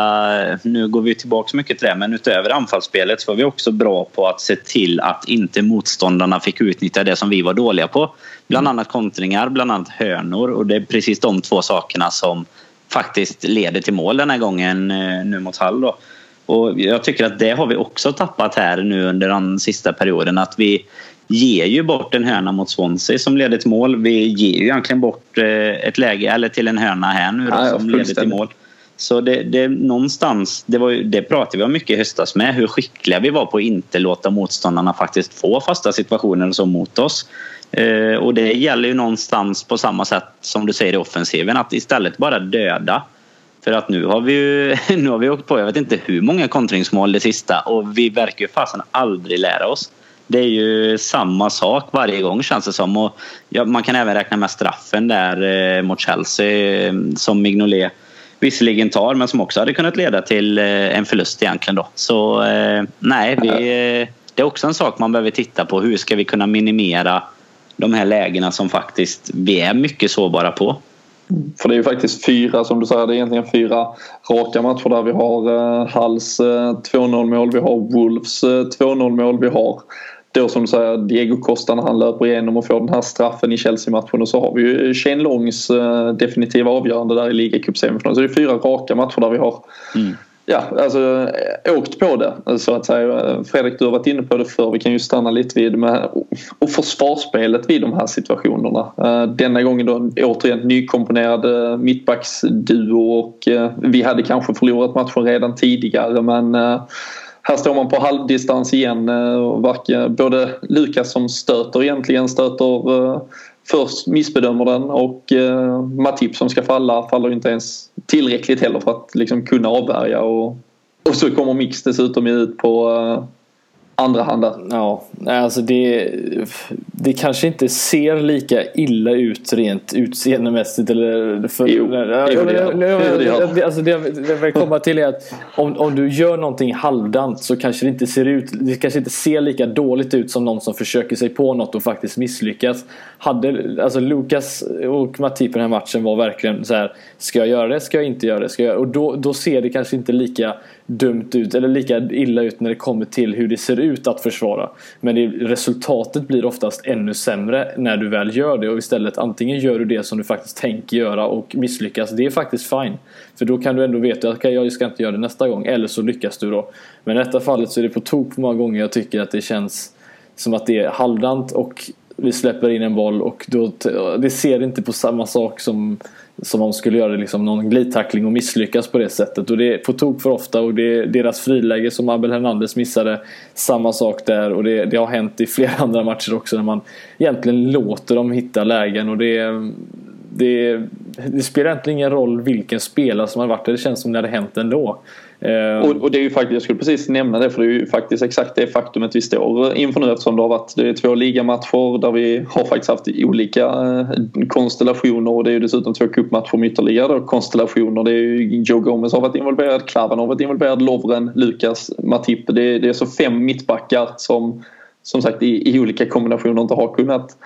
Nu går vi tillbaka mycket till det men utöver anfallsspelet så var vi också bra på att se till att inte motståndarna fick utnyttja det som vi var dåliga på. Bland annat kontringar, bland annat hörnor och det är precis de två sakerna som faktiskt leder till mål den här gången eh, nu mot Hall. Då. Och jag tycker att det har vi också tappat här nu under den sista perioden. Att vi ger ju bort en hörna mot Swansea som leder till mål. Vi ger ju egentligen bort eh, ett läge eller till en hörna här nu då, som leder till mål. Så det, det någonstans, det, var, det pratade vi om mycket i höstas med, hur skickliga vi var på att inte låta motståndarna faktiskt få fasta situationer och så mot oss. Eh, och det gäller ju någonstans på samma sätt som du säger i offensiven, att istället bara döda. För att nu har vi ju <laughs> nu har vi åkt på, jag vet inte hur många kontringsmål det sista och vi verkar ju fasen aldrig lära oss. Det är ju samma sak varje gång känns det som. Och ja, man kan även räkna med straffen där eh, mot Chelsea eh, som Mignolet visserligen tar men som också hade kunnat leda till eh, en förlust egentligen då. Så eh, nej, vi, eh, det är också en sak man behöver titta på. Hur ska vi kunna minimera de här lägena som faktiskt vi är mycket sårbara på? För det är ju faktiskt fyra, som du säger, det är egentligen fyra raka matcher där vi har eh, Halls eh, 2-0 mål, vi har Wolves 2-0 mål, vi har då som du säger Diego Costa när han löper igenom och får den här straffen i Chelsea-matchen och så har vi ju Shane Longs uh, definitiva avgörande där i ligacupsemifinalen. Så det är fyra raka matcher där vi har mm ja, alltså, åkt på det så att säga. Fredrik, du har varit inne på det förr. Vi kan ju stanna lite vid med och försvarsspelet vid de här situationerna. Eh, denna gången då återigen nykomponerad eh, mittbacksduo och eh, vi hade kanske förlorat matchen redan tidigare men här står man på halvdistans igen. Eh, både Lukas som stöter egentligen stöter eh, först missbedömer den och eh, Matip som ska falla faller inte ens tillräckligt heller för att liksom kunna avvärja och, och så kommer Mix dessutom ut på eh, andra hand där. Ja, alltså det, det kanske inte ser lika illa ut rent utseendemässigt. Eller för, jo, jo, det gör det. Alltså det jag vill komma till är att om, om du gör någonting halvdant så kanske det inte ser ut Det kanske inte ser lika dåligt ut som någon som försöker sig på något och faktiskt misslyckas. Hade, alltså Lukas och Matip i den här matchen var verkligen så här Ska jag göra det? Ska jag inte göra det? Ska jag? Och då, då ser det kanske inte lika dumt ut eller lika illa ut när det kommer till hur det ser ut att försvara. Men det, resultatet blir oftast ännu sämre när du väl gör det och istället antingen gör du det som du faktiskt tänker göra och misslyckas. Det är faktiskt fine. För då kan du ändå veta att okay, jag ska inte göra det nästa gång eller så lyckas du då. Men i detta fallet så är det på tok på många gånger jag tycker att det känns som att det är halvdant och vi släpper in en boll och då, det ser inte på samma sak som som om de skulle göra liksom någon glidtackling och misslyckas på det sättet. Och det är på tok för ofta och det är deras friläge som Abel Hernandez missade. Samma sak där och det, det, har hänt i flera <laughs> andra matcher också när man egentligen låter dem hitta lägen och det, det, det spelar egentligen ingen roll vilken spelare som har varit där. Det känns som det hade hänt ändå. Ehm. Och, och, det är ju faktiskt, jag skulle precis nämna det för det är ju faktiskt exakt det faktumet vi står inför nu eftersom det har varit det är två ligamatcher där vi har faktiskt haft olika eh, konstellationer och det är ju dessutom två cupmatcher med ytterligare konstellationer. Det är ju Joe Gomez har varit involverad, Klavan har varit involverad, Lovren, Lukas, Matip. Det, det är så fem mittbackar som som sagt i, i olika kombinationer inte har kunnat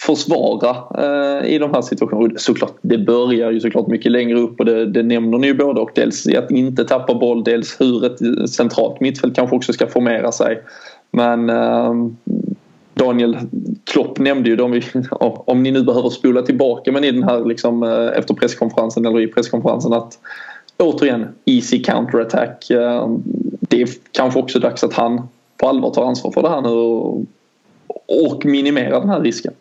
försvara eh, i de här situationerna. Såklart, det börjar ju såklart mycket längre upp och det, det nämner ni ju både och. Dels i att inte tappa boll, dels hur ett centralt mittfält kanske också ska formera sig. Men eh, Daniel Klopp nämnde ju dem, <laughs> om ni nu behöver spola tillbaka men i den här liksom, eh, efter presskonferensen eller i presskonferensen att återigen easy counterattack. Eh, det är kanske också dags att han på allvar tar ansvar för det här nu och, och minimera den här risken.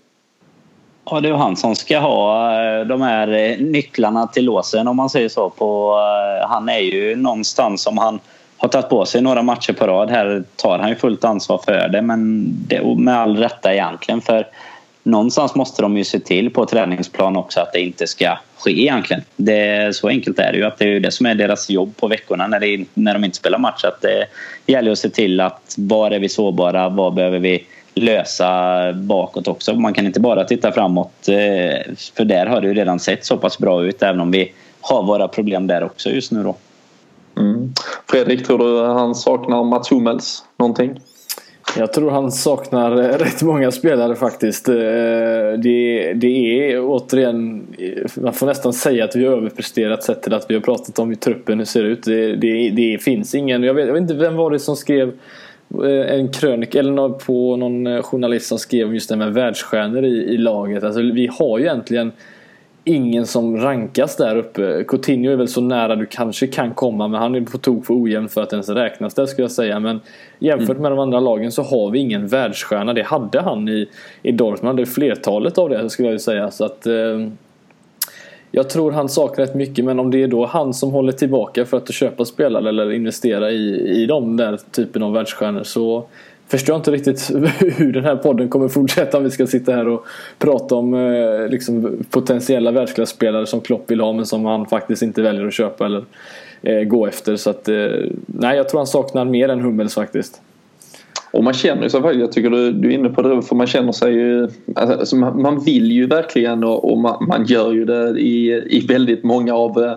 Ja, det är han som ska ha eh, de här eh, nycklarna till låsen om man säger så. På, eh, han är ju någonstans som han har tagit på sig några matcher på rad. Här tar han ju fullt ansvar för det men det, med all rätta egentligen. För någonstans måste de ju se till på träningsplan också att det inte ska ske egentligen. Det, så enkelt är det ju. Att det är ju det som är deras jobb på veckorna när, det, när de inte spelar match. Att det gäller att se till att var är vi sårbara? Vad behöver vi lösa bakåt också. Man kan inte bara titta framåt eh, för där har det ju redan sett så pass bra ut även om vi har våra problem där också just nu då. Mm. Fredrik, tror du han saknar Mats Hummels någonting? Jag tror han saknar eh, rätt många spelare faktiskt. Eh, det, det är återigen, man får nästan säga att vi har överpresterat sett till att vi har pratat om hur truppen ser ut. Det, det, det finns ingen, jag vet, jag vet inte vem var det som skrev en krönika eller på någon eh, journalist som skrev just det med världsstjärnor i, i laget. Alltså, vi har ju egentligen ingen som rankas där uppe. Coutinho är väl så nära du kanske kan komma men han är på tok för ojämn för att ens räknas där skulle jag säga. Men jämfört mm. med de andra lagen så har vi ingen världsstjärna. Det hade han i, i Dortmund. Han hade flertalet av det skulle jag säga. Så att, eh, jag tror han saknar rätt mycket men om det är då han som håller tillbaka för att köpa spelare eller investera i, i de där typen av världsstjärnor så förstår jag inte riktigt <laughs> hur den här podden kommer fortsätta om vi ska sitta här och prata om eh, liksom, potentiella världsklasspelare som Klopp vill ha men som han faktiskt inte väljer att köpa eller eh, gå efter. Så att, eh, nej, jag tror han saknar mer än Hummels faktiskt. Och man känner sig faktiskt, jag tycker du, du är inne på det, för man känner sig ju, alltså, alltså man vill ju verkligen och, och man, man, gör ju det i, i väldigt många av uh,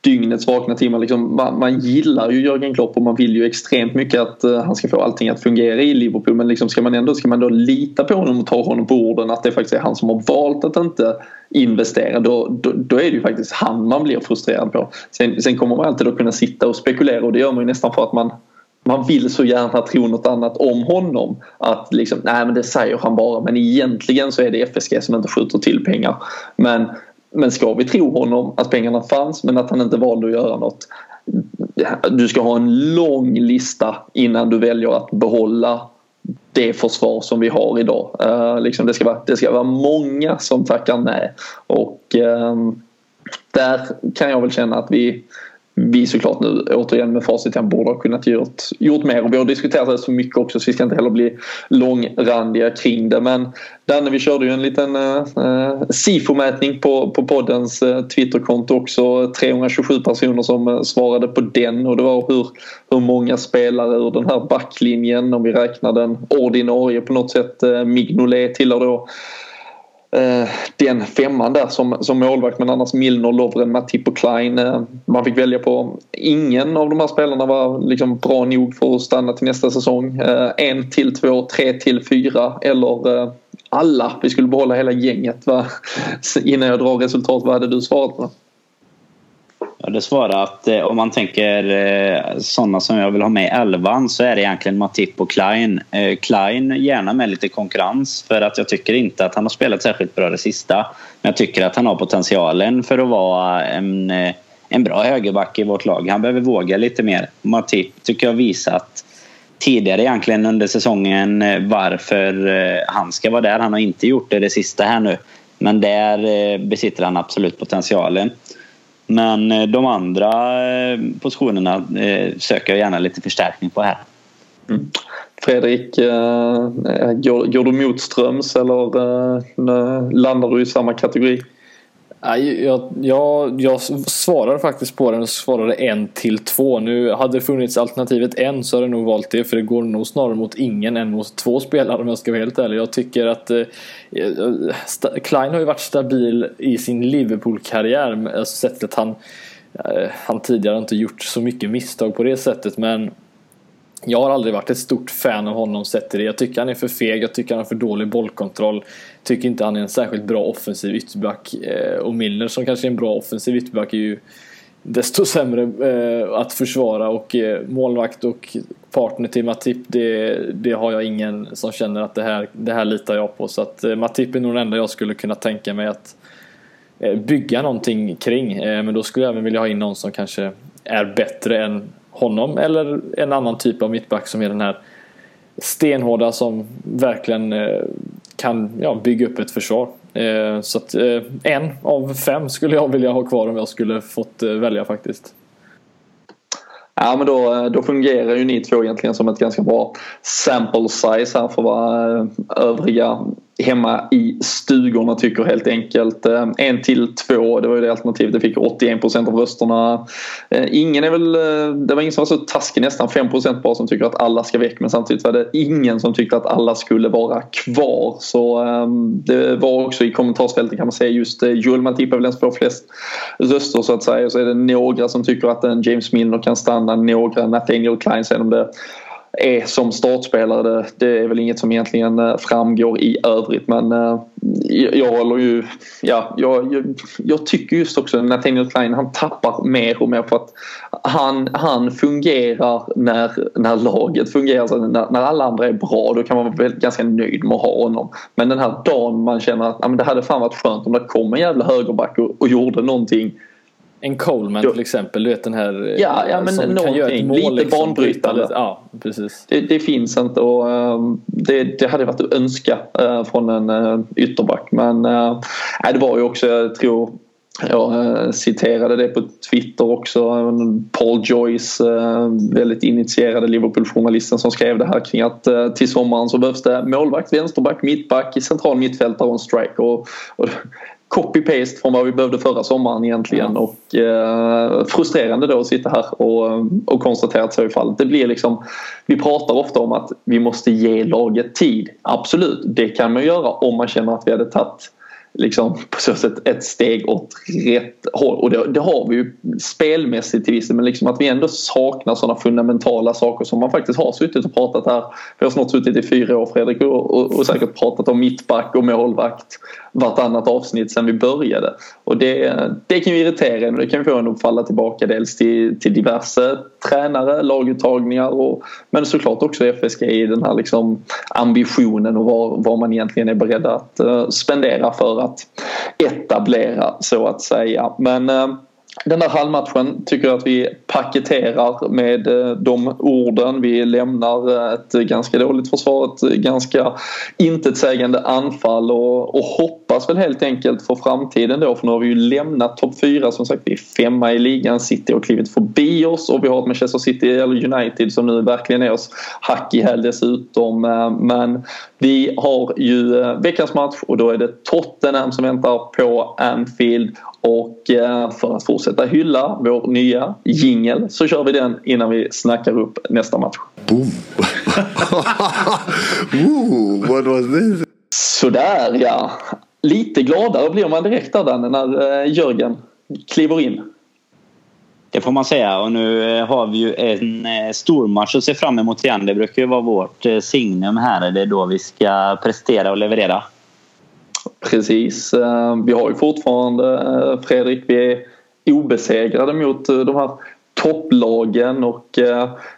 dygnets vakna timmar. Liksom, man, man, gillar ju Jörgen Klopp och man vill ju extremt mycket att uh, han ska få allting att fungera i Liverpool. Men liksom, ska man ändå ska man då lita på honom och ta honom på orden att det faktiskt är han som har valt att inte investera då, då, då, är det ju faktiskt han man blir frustrerad på. Sen, sen kommer man alltid att kunna sitta och spekulera och det gör man ju nästan för att man man vill så gärna tro något annat om honom. Att liksom, nej men det säger han bara men egentligen så är det FSG som inte skjuter till pengar. Men, men ska vi tro honom att pengarna fanns men att han inte valde att göra något. Du ska ha en lång lista innan du väljer att behålla det försvar som vi har idag. Uh, liksom det, ska vara, det ska vara många som tackar nej. Och uh, där kan jag väl känna att vi vi såklart nu återigen med facit han borde ha kunnat gjort, gjort mer. Och vi har diskuterat det så mycket också så vi ska inte heller bli långrandiga kring det. Men Danne vi körde ju en liten eh, SIFO-mätning på, på poddens eh, Twitterkonto också. 327 personer som eh, svarade på den. Och det var hur, hur många spelare ur den här backlinjen om vi räknar den ordinarie på något sätt eh, Mignolet tillhör då Eh, den femman där som, som målvakt men annars Milner, Lovren, Matip och Klein. Eh, man fick välja på ingen av de här spelarna var liksom bra nog för att stanna till nästa säsong. Eh, en till två, tre till fyra eller eh, alla. Vi skulle behålla hela gänget. Va? <laughs> Innan jag drar resultat, vad hade du svarat på? Jag hade svarat, att eh, om man tänker eh, sådana som jag vill ha med i elvan så är det egentligen Matip och Klein. Eh, Klein gärna med lite konkurrens för att jag tycker inte att han har spelat särskilt bra det sista. Men jag tycker att han har potentialen för att vara en, eh, en bra högerback i vårt lag. Han behöver våga lite mer. Matip tycker jag visat tidigare egentligen under säsongen eh, varför eh, han ska vara där. Han har inte gjort det det sista här nu. Men där besitter han absolut potentialen. Men eh, de andra eh, positionerna eh, söker jag gärna lite förstärkning på här. Mm. Fredrik, går, går du motströms eller landar du i samma kategori? Jag, jag, jag svarade faktiskt på den och svarade en till två. Nu hade det funnits alternativet en så hade jag nog valt det för det går nog snarare mot ingen än mot två spelare om jag ska vara helt ärlig. Jag tycker att eh, Klein har ju varit stabil i sin Liverpool-karriär. Alltså eh, sättet att han, eh, han tidigare inte gjort så mycket misstag på det sättet men jag har aldrig varit ett stort fan av honom sett till det. Jag tycker han är för feg, jag tycker han har för dålig bollkontroll. Tycker inte han är en särskilt bra offensiv ytterback. Eh, och Milner som kanske är en bra offensiv ytterback är ju desto sämre eh, att försvara och eh, målvakt och partner till Matip det, det har jag ingen som känner att det här, det här litar jag på. Så att eh, Matip är nog den enda jag skulle kunna tänka mig att eh, bygga någonting kring. Eh, men då skulle jag även vilja ha in någon som kanske är bättre än honom eller en annan typ av mittback som är den här stenhårda som verkligen eh, kan ja, bygga upp ett försvar. Eh, så att eh, en av fem skulle jag vilja ha kvar om jag skulle fått eh, välja faktiskt. Ja men då, eh, då fungerar ju ni två egentligen som ett ganska bra sample size här för vad eh, övriga hemma i stugorna tycker helt enkelt. Eh, en till två, det var ju det alternativet. Det fick 81% av rösterna. Eh, ingen är väl, eh, det var ingen som var så taskig, nästan 5% bara som tycker att alla ska väck. Men samtidigt var det ingen som tyckte att alla skulle vara kvar. Så ehm, det var också i kommentarsfältet kan man säga just Joel Matip är väl den som får flest röster så att säga. Och så är det några som tycker att en James Milner kan stanna, några Nathaniel Klein. Sen om det är som startspelare. Det, det, är väl inget som egentligen eh, framgår i övrigt men eh, jag håller ju, ja, jag, jag, jag, tycker just också Nathaniel Klein han tappar mer och mer för att han, han fungerar när, när laget fungerar. Så när, när alla andra är bra då kan man vara ganska nöjd med att ha honom. Men den här dagen man känner att ja, men det hade fan varit skönt om det kom en jävla högerback och, och gjorde någonting en Coleman till exempel, du vet den här eh, ja, ja, men som kan göra ett mål. Lite liksom, banbrytande. Ja, precis. Det, det, finns inte och um, det, det hade varit att önska uh, från en uh, ytterback. Men det var ju också, jag tror jag citerade det på Twitter också. Paul Joyce, väldigt initierade Liverpool-journalisten som skrev det här kring att till sommaren så behövs det målvakt, vänsterback, mittback, central mittfältare och en striker. Och, och copy-paste från vad vi behövde förra sommaren egentligen mm. och eh, frustrerande då att sitta här och, och konstatera att så är fallet. Det blir liksom, vi pratar ofta om att vi måste ge laget tid. Absolut, det kan man göra om man känner att vi hade tagit liksom på så sätt ett steg åt rätt håll. Och det, det har vi ju spelmässigt till viss men liksom att vi ändå saknar sådana fundamentala saker som man faktiskt har suttit och pratat här. Vi har snart suttit i fyra år Fredrik och, och, och säkert pratat om mittback och målvakt vartannat avsnitt sedan vi började. Och det, det kan ju irritera en och det kan få en att falla tillbaka dels till, till diverse tränare, laguttagningar och, men såklart också FSG i den här liksom ambitionen och vad, vad man egentligen är beredd att uh, spendera för att etablera så att säga. Men eh, den där halvmatchen tycker jag att vi paketerar med eh, de orden. Vi lämnar eh, ett ganska dåligt försvar, ett ganska intetsägande anfall och, och hoppas väl helt enkelt för framtiden då för nu har vi ju lämnat topp 4 som sagt. Vi är femma i ligan, City har klivit förbi oss och vi har ett Manchester City eller United som nu verkligen är oss hack i häl dessutom. Men vi har ju eh, veckans match och då är det Tottenham som väntar på Anfield och eh, för att fortsätta hylla vår nya jingel så kör vi den innan vi snackar upp nästa match. Boom! <laughs> Ooh, what was this? Sådär ja. Lite gladare blir man direkt där Danne när eh, Jörgen kliver in. Det får man säga och nu eh, har vi ju en eh, stormatch att se fram emot igen. Det brukar ju vara vårt eh, signum här. Det är då vi ska prestera och leverera. Precis. Vi har ju fortfarande Fredrik, vi är obesegrade mot de här topplagen och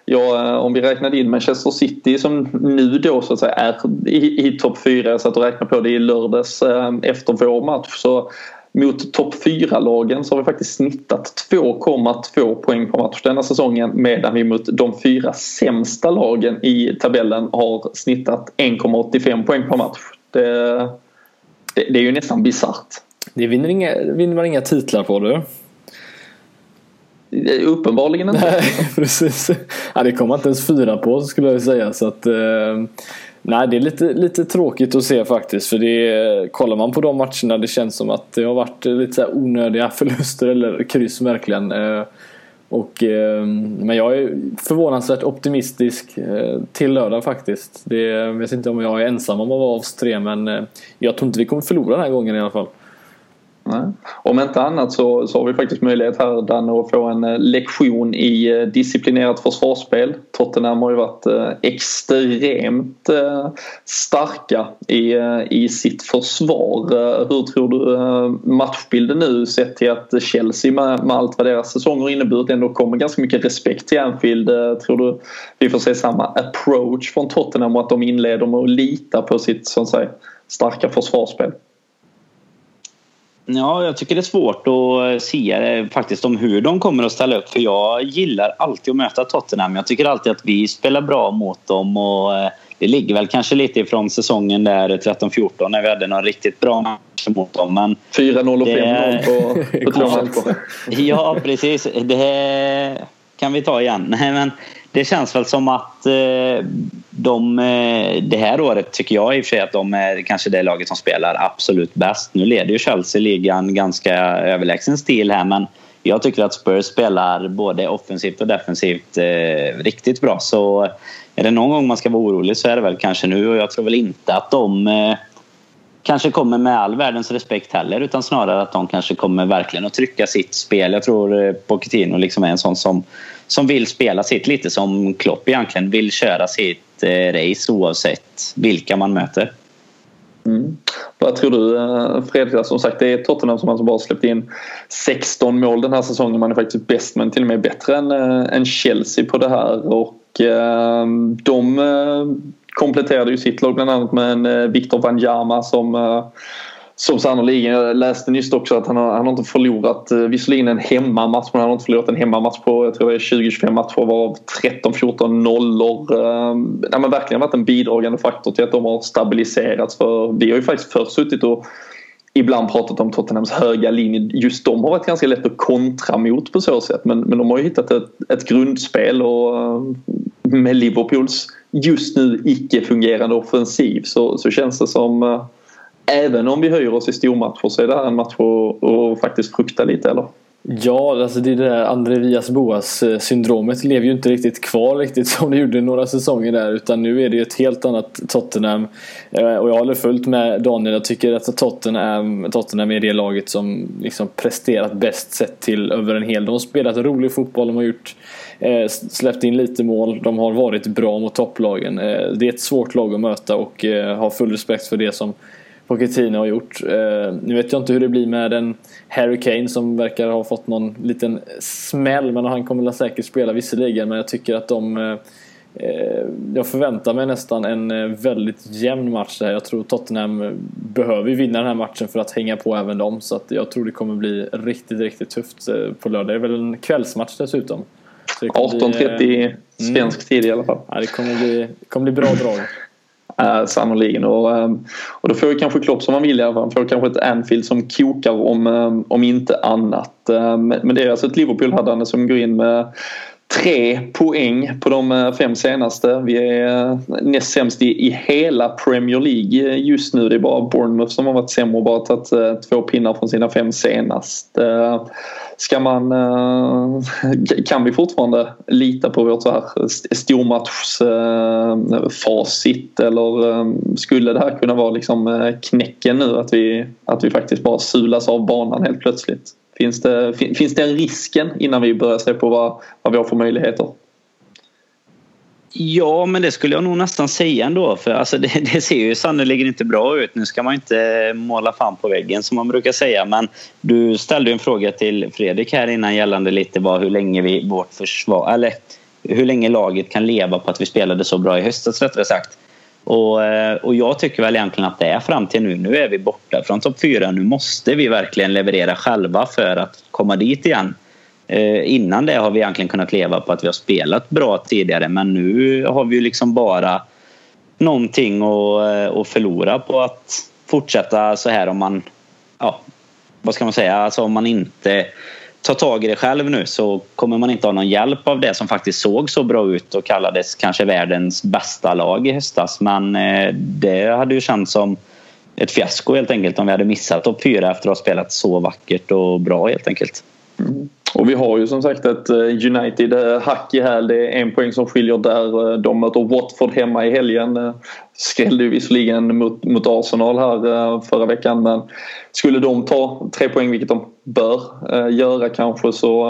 ja, om vi räknar in Manchester City som nu då så att säga är i, i topp 4, jag satt och räknade på det i lördags efter vår match så mot topp 4-lagen så har vi faktiskt snittat 2,2 poäng per match denna säsongen medan vi mot de fyra sämsta lagen i tabellen har snittat 1,85 poäng per match. Det, det, det är ju nästan bisarrt. Det vinner, inga, vinner man inga titlar på du. Uppenbarligen inte. Nej, <laughs> precis. Ja, det kommer inte ens fyra på skulle jag säga. Så att, eh, nej, det är lite, lite tråkigt att se faktiskt. För det, kollar man på de matcherna det känns som att det har varit lite så onödiga <laughs> förluster eller kryss verkligen. Eh, och, eh, men jag är förvånansvärt optimistisk eh, till lördag faktiskt. Det, jag vet inte om jag är ensam om att vara av oss tre men jag tror inte vi kommer förlora den här gången i alla fall. Nej. Om inte annat så, så har vi faktiskt möjlighet här Danne att få en eh, lektion i eh, disciplinerat försvarsspel. Tottenham har ju varit eh, extremt starka i, i sitt försvar. Hur tror du matchbilden nu sett till att Chelsea med, med allt vad deras säsonger inneburit ändå kommer ganska mycket respekt till Anfield. Tror du vi får se samma approach från Tottenham och att de inleder med att lita på sitt så att säga, starka försvarsspel? Ja, jag tycker det är svårt att se faktiskt om hur de kommer att ställa upp. För jag gillar alltid att möta Tottenham. Jag tycker alltid att vi spelar bra mot dem. Och eh, det ligger väl kanske lite ifrån säsongen där 13-14 när vi hade någon riktigt bra match mot dem. 4-0 och 5-0 på, <laughs> på två matcher. Ja, precis. Det kan vi ta igen. Men det känns väl som att eh, de, eh, det här året tycker jag i och för sig att de är kanske det laget som spelar absolut bäst. Nu leder ju Chelsea ligan ganska överlägsen stil här men jag tycker att Spurs spelar både offensivt och defensivt eh, riktigt bra. Så är det någon gång man ska vara orolig så är det väl kanske nu och jag tror väl inte att de eh, kanske kommer med all världens respekt heller utan snarare att de kanske kommer verkligen att trycka sitt spel. Jag tror eh, Pochettino liksom är en sån som, som vill spela sitt lite som Klopp egentligen vill köra sitt eh, race oavsett vilka man möter. Mm. Vad tror du eh, Fredrik? Som sagt det är Tottenham som alltså bara släppt in 16 mål den här säsongen. Man är faktiskt bäst men till och med bättre än, eh, än Chelsea på det här. Och ehm, eh, de kompletterade ju sitt lag bland annat med en eh, Victor Wanyama som eh, som sannoliken, jag läste nyss också att han har, han har inte förlorat, eh, visserligen en hemmamatch, men han har inte förlorat en hemmamatch på jag tror det är 20-25 matcher varav 13-14 nollor. Ehm, ja, men verkligen varit en bidragande faktor till att de har stabiliserats. För vi har ju faktiskt först suttit och ibland pratat om Tottenhams höga linje. Just de har varit ganska lätt att kontra mot på så sätt. Men, men de har ju hittat ett, ett grundspel och eh, med Liverpools just nu icke-fungerande offensiv så, så känns det som eh, även om vi höjer oss i stormatcher så är det här en match att faktiskt frukta lite eller? Ja, alltså det där André Vias Boas eh, syndromet lever ju inte riktigt kvar riktigt <laughs> som det gjorde några säsonger där utan nu är det ju ett helt annat Tottenham eh, och jag håller fullt med Daniel. Jag tycker att Tottenham, Tottenham är det laget som liksom presterat bäst sett till över en hel. De har spelat rolig fotboll, de har gjort eh, släppt in lite mål, de har varit bra mot topplagen. Det är ett svårt lag att möta och har full respekt för det som Pochettino har gjort. Eh, nu vet jag inte hur det blir med en Harry Kane som verkar ha fått någon liten smäll men han kommer säkert spela visserligen men jag tycker att de eh, eh, jag förväntar mig nästan en väldigt jämn match här. Jag tror Tottenham behöver vinna den här matchen för att hänga på även dem. Så att jag tror det kommer bli riktigt, riktigt tufft på lördag. Det är väl en kvällsmatch dessutom. 18.30 mm. svensk tid i alla fall. Ja, det kommer bli, kommer bli bra drag. Eh, sannoliken. Och, ehm, och då får ju kanske Klopp som han vill i alla fall. Han får kanske ett Anfield som kokar om, ehm, om inte annat. Ehm, men det är alltså ett Liverpool hade som går in med tre poäng på de eh, fem senaste. Vi är eh, näst sämst i, i hela Premier League eh, just nu. Det är bara Bournemouth som har varit sämre och bara tagit två pinnar från sina fem senast. Ska man, eh, kan vi fortfarande lita på vårt så här stormatchsfacit eller eh, skulle det här kunna vara liksom eh, knäcken nu att vi, att vi faktiskt bara sulas av banan helt plötsligt? Finns det, finns det en risken innan vi börjar se på vad, vad vi har för möjligheter? Ja, men det skulle jag nog nästan säga ändå. För alltså det, <laughs> det ser ju sannerligen inte bra ut. Nu ska man inte måla fan på väggen som man brukar säga. Men du ställde en fråga till Fredrik här innan gällande lite vad, hur länge vi, vårt försvar, eller hur länge laget kan leva på att vi spelade så bra i höstas rättare sagt. Och, eh, och jag tycker väl egentligen att det är fram till nu. Nu är vi borta från topp fyra. Nu måste vi verkligen leverera själva för att komma dit igen. Eh, innan det har vi egentligen kunnat leva på att vi har spelat bra tidigare men nu har vi ju liksom bara någonting att, eh, att förlora på att fortsätta så här om man ja, vad ska man säga, alltså om man inte tar tag i det själv nu så kommer man inte ha någon hjälp av det som faktiskt såg så bra ut och kallades kanske världens bästa lag i höstas. Men eh, det hade ju känts som ett fiasko helt enkelt om vi hade missat topp fyra efter att ha spelat så vackert och bra helt enkelt. Mm. Och vi har ju som sagt ett eh, United-hack eh, i häl. Det är en poäng som skiljer där. Eh, de möter Watford hemma i helgen. Skrällde ju visserligen mot, mot Arsenal här förra veckan men skulle de ta tre poäng, vilket de bör göra kanske så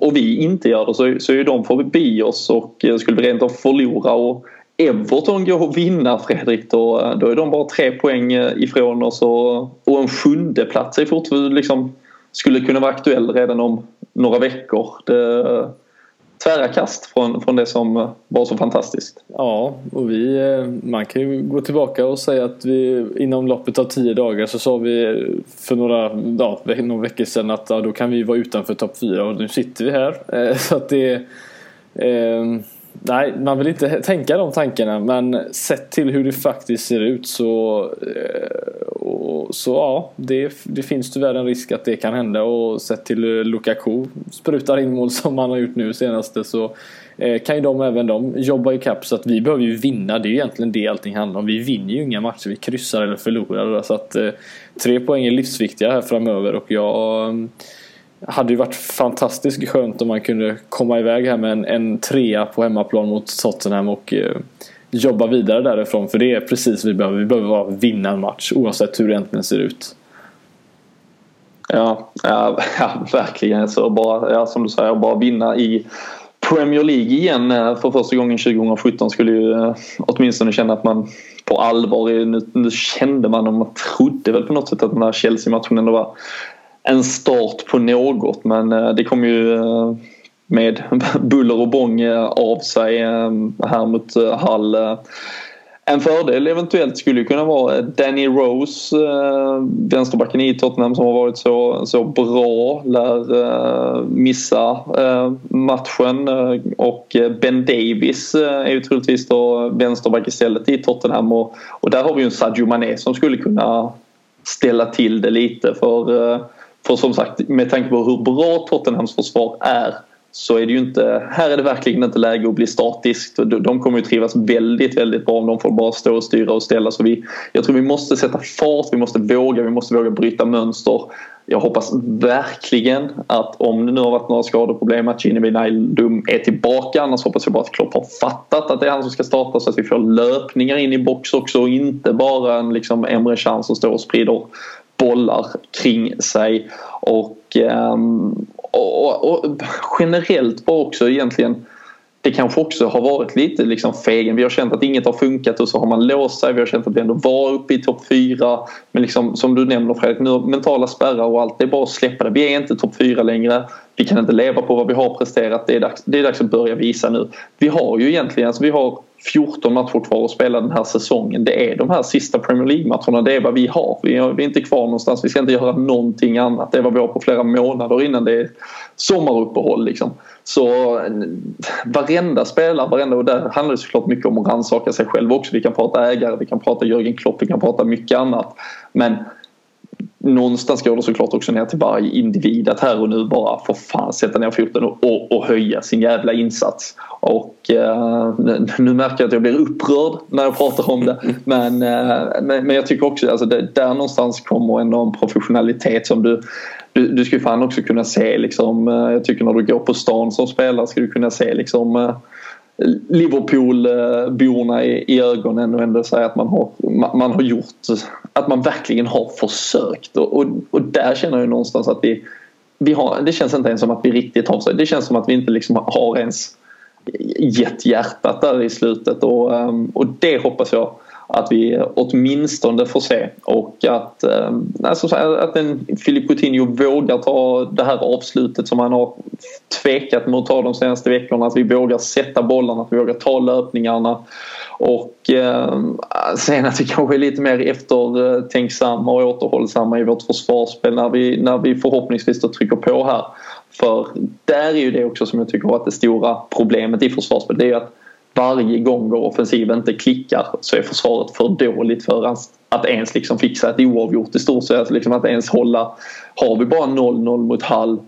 och vi inte gör det så, så är de förbi oss och skulle vi rent av förlora och Everton går att vinna Fredrik då, då är de bara tre poäng ifrån oss och, och en sjunde plats är fortfarande liksom skulle kunna vara aktuell redan om några veckor. Det, tvära kast från, från det som var så fantastiskt. Ja, och vi, eh, man kan ju gå tillbaka och säga att vi inom loppet av tio dagar så sa vi för några, ja, några veckor sedan att ja, då kan vi vara utanför topp fyra och nu sitter vi här. Eh, <laughs> så att det eh, Nej, man vill inte tänka de tankarna men sett till hur det faktiskt ser ut så, eh, så ja, det, det finns tyvärr en risk att det kan hända och sett till eh, Lukaku sprutar in mål <laughs> som han har gjort nu senaste så eh, kan ju de även de jobba i kapp så att vi behöver ju vinna. Det är ju egentligen det allting handlar om. Vi vinner ju inga matcher, vi kryssar eller förlorar. Så att tre poäng är livsviktiga här framöver och jag hade ju varit fantastiskt skönt om man kunde komma iväg här med en, en trea på hemmaplan mot Tottenham och eh, jobba vidare därifrån. För det är precis vad vi behöver. Vi behöver bara vinna en match oavsett hur det egentligen ser ut. Ja, ja, <laughs> ja verkligen. Så bara, ja, som du säger, bara vinna i Premier League igen eh, för första gången 2017 skulle ju eh, åtminstone känna att man på allvar, nu, nu kände man och man trodde väl på något sätt att den här Chelsea-matchen ändå var en start på något men eh, det kom ju eh, med <laughs> buller och bång eh, av sig här mot Hall. En fördel eventuellt skulle kunna vara Danny Rose, vänsterbacken i Tottenham som har varit så, så bra, lär missa matchen och Ben Davis är ju troligtvis då vänsterback istället i Tottenham och, och där har vi ju en Sadio Mané som skulle kunna ställa till det lite för för som sagt, med tanke på hur bra Tottenhams försvar är så är det ju inte, här är det verkligen inte läge att bli statiskt. De kommer ju trivas väldigt, väldigt bra om de får bara stå och styra och ställa. Så vi, jag tror vi måste sätta fart, vi måste våga, vi måste våga bryta mönster. Jag hoppas verkligen att om det nu har varit några skadeproblem att Gini Wijnaldum är tillbaka. Annars hoppas jag bara att Klopp har fattat att det är han som ska starta så att vi får löpningar in i box också och inte bara en liksom Emre Can som står och sprider bollar kring sig. Ehm, och, och, och generellt var också egentligen det kanske också har varit lite liksom fegen. Vi har känt att inget har funkat och så har man låst sig. Vi har känt att vi ändå var uppe i topp fyra. Men liksom, som du nämner Fredrik, nu mentala spärrar och allt. Det är bara att släppa det. Vi är inte topp fyra längre. Vi kan inte leva på vad vi har presterat. Det är dags, det är dags att börja visa nu. Vi har ju egentligen, alltså vi har 14 matcher kvar att spela den här säsongen. Det är de här sista Premier League-matcherna. Det är vad vi har. Vi är inte kvar någonstans. Vi ska inte göra någonting annat. Det är vad vi har på flera månader innan det är sommaruppehåll. Liksom. Så varenda spelare, varenda, och där handlar det såklart mycket om att rannsaka sig själv också. Vi kan prata ägare, vi kan prata Jörgen Klopp, vi kan prata mycket annat. Men någonstans går det såklart också ner till varje individ att här och nu bara få fan sätta ner foten och, och, och höja sin jävla insats. Och eh, nu märker jag att jag blir upprörd när jag pratar om det. Men, eh, men, men, jag tycker också alltså det, där någonstans kommer ändå en professionalitet som du du, du ska fan också kunna se liksom, eh, jag tycker när du går på stan som spelare ska du kunna se liksom eh, Liverpoolborna i, i ögonen och ändå säga att man har, man har gjort, att man verkligen har försökt och, och, och där känner jag någonstans att vi, vi har, det känns inte ens som att vi riktigt har försökt. Det känns som att vi inte liksom har ens gett hjärtat där i slutet och, ehm, och det hoppas jag att vi åtminstone får se och att, alltså, att en Filip Coutinho vågar ta det här avslutet som han har tvekat mot att ta de senaste veckorna. Att vi vågar sätta bollarna, att vi vågar ta löpningarna och eh, sen att vi kanske är lite mer eftertänksamma och återhållsamma i vårt försvarsspel när vi, när vi förhoppningsvis då trycker på här. För där är ju det också som jag tycker har varit det stora problemet i försvarsspel. Det är ju att varje gång vår offensiv inte klickar så är försvaret för dåligt för att ens liksom fixa ett oavgjort i stort sett. Liksom att ens hålla... Har vi bara 0-0 mot Hall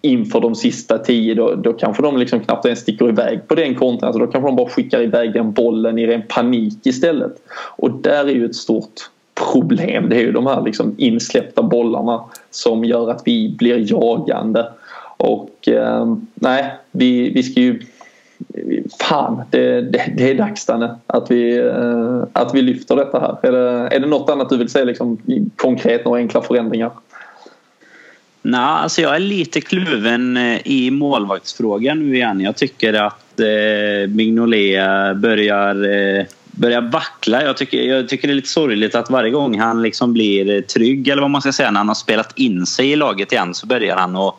inför de sista tio då, då kanske de liksom knappt ens sticker iväg på den konten. Alltså då kanske de bara skickar iväg den bollen i ren panik istället. Och där är ju ett stort problem. Det är ju de här liksom insläppta bollarna som gör att vi blir jagande. Och eh, nej, vi, vi ska ju... Fan, det, det, det är dags Danne att vi, eh, att vi lyfter detta här. Är det, är det något annat du vill säga liksom, konkret, några enkla förändringar? Nej, alltså jag är lite kluven eh, i målvaktsfrågan nu igen. Jag tycker att eh, Mignolet börjar, eh, börjar vackla. Jag tycker, jag tycker det är lite sorgligt att varje gång han liksom blir trygg, eller vad man ska säga, när han har spelat in sig i laget igen så börjar han att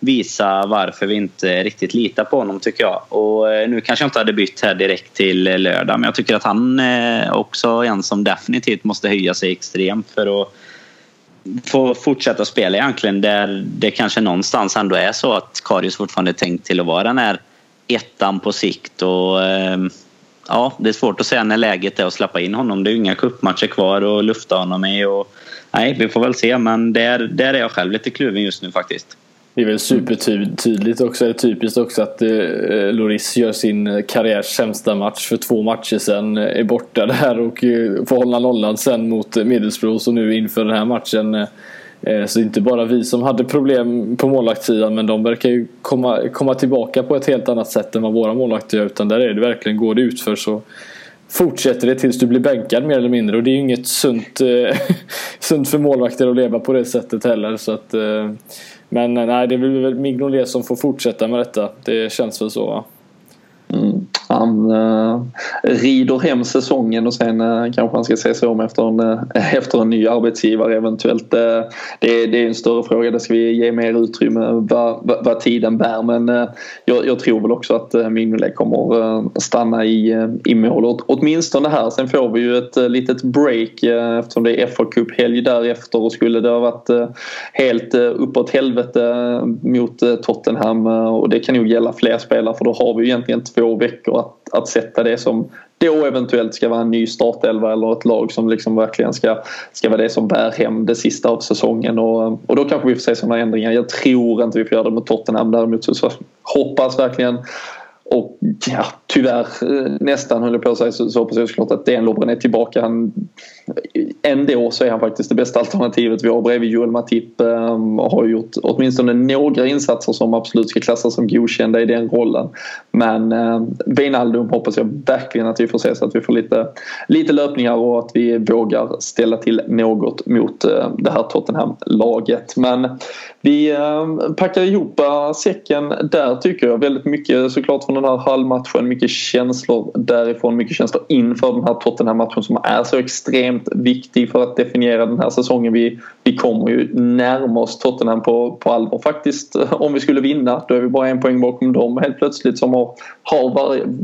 visa varför vi inte riktigt litar på honom, tycker jag. Och eh, nu kanske jag inte hade bytt här direkt till eh, lördag, men jag tycker att han eh, också är en som definitivt måste höja sig extremt för att få fortsätta spela egentligen där det kanske någonstans ändå är så att Karius fortfarande är tänkt till att vara den här ettan på sikt och ja, det är svårt att säga när läget är att släppa in honom. Det är ju inga kuppmatcher kvar att lufta honom i och nej, vi får väl se men där, där är jag själv lite kluven just nu faktiskt. Det är väl supertydligt också, eller typiskt också att eh, Loris gör sin karriärs sämsta match för två matcher sen. Eh, är borta där och eh, får hålla nollan sen mot Middlesbrough Så nu inför den här matchen. Eh, Eh, så inte bara vi som hade problem på målvaktssidan men de verkar ju komma, komma tillbaka på ett helt annat sätt än vad våra målvakter gör. Utan där är det verkligen, går det utför så fortsätter det tills du blir bänkad mer eller mindre. Och det är ju inget sunt, eh, <laughs> sunt för målvakter att leva på det sättet heller. Så att, eh, men eh, nej, det blir väl Mignolet som får fortsätta med detta. Det känns väl så va? Han eh, rider hem säsongen och sen eh, kanske han ska se sig om efter en, eh, <laughs> efter en ny arbetsgivare eventuellt. Eh, det, det är en större fråga, där ska vi ge mer utrymme vad, vad, vad tiden bär men eh, jag, jag, tror väl också att eh, Mignolet kommer eh, stanna i, i mål. åtminstone här. Sen får vi ju ett litet break eftersom det är FA Cup-helg därefter och skulle det ha varit helt uppåt helvete mot Tottenham och det kan nog gälla fler spelare för då har vi egentligen två veckor att, att sätta det som då eventuellt ska vara en ny startelva eller ett lag som liksom verkligen ska, ska vara det som bär hem det sista av säsongen. Och, och då kanske vi får se sådana ändringar. Jag tror inte vi får göra det mot Tottenham däremot så, så hoppas verkligen och ja, tyvärr eh, nästan höll jag på att säga så, så hoppas jag såklart att Dan Lovren är tillbaka. Han, ändå så är han faktiskt det bästa alternativet vi har bredvid Joel Matip. Um, har gjort åtminstone några insatser som absolut ska klassas som godkända i den rollen. Men um, Wijnaldum hoppas jag verkligen att vi får se så att vi får lite, lite löpningar och att vi vågar ställa till något mot uh, det här Tottenham-laget. Men vi um, packar ihop eh, säcken där tycker jag. Väldigt mycket såklart från den här halvmatchen. Mycket känslor därifrån. Mycket känslor inför den här Tottenham-matchen som är så extremt viktig för att definiera den här säsongen. Vi, vi kommer ju närma oss Tottenham på, på allvar faktiskt. Eh, om vi skulle vinna då är vi bara en poäng bakom dem helt plötsligt som har, har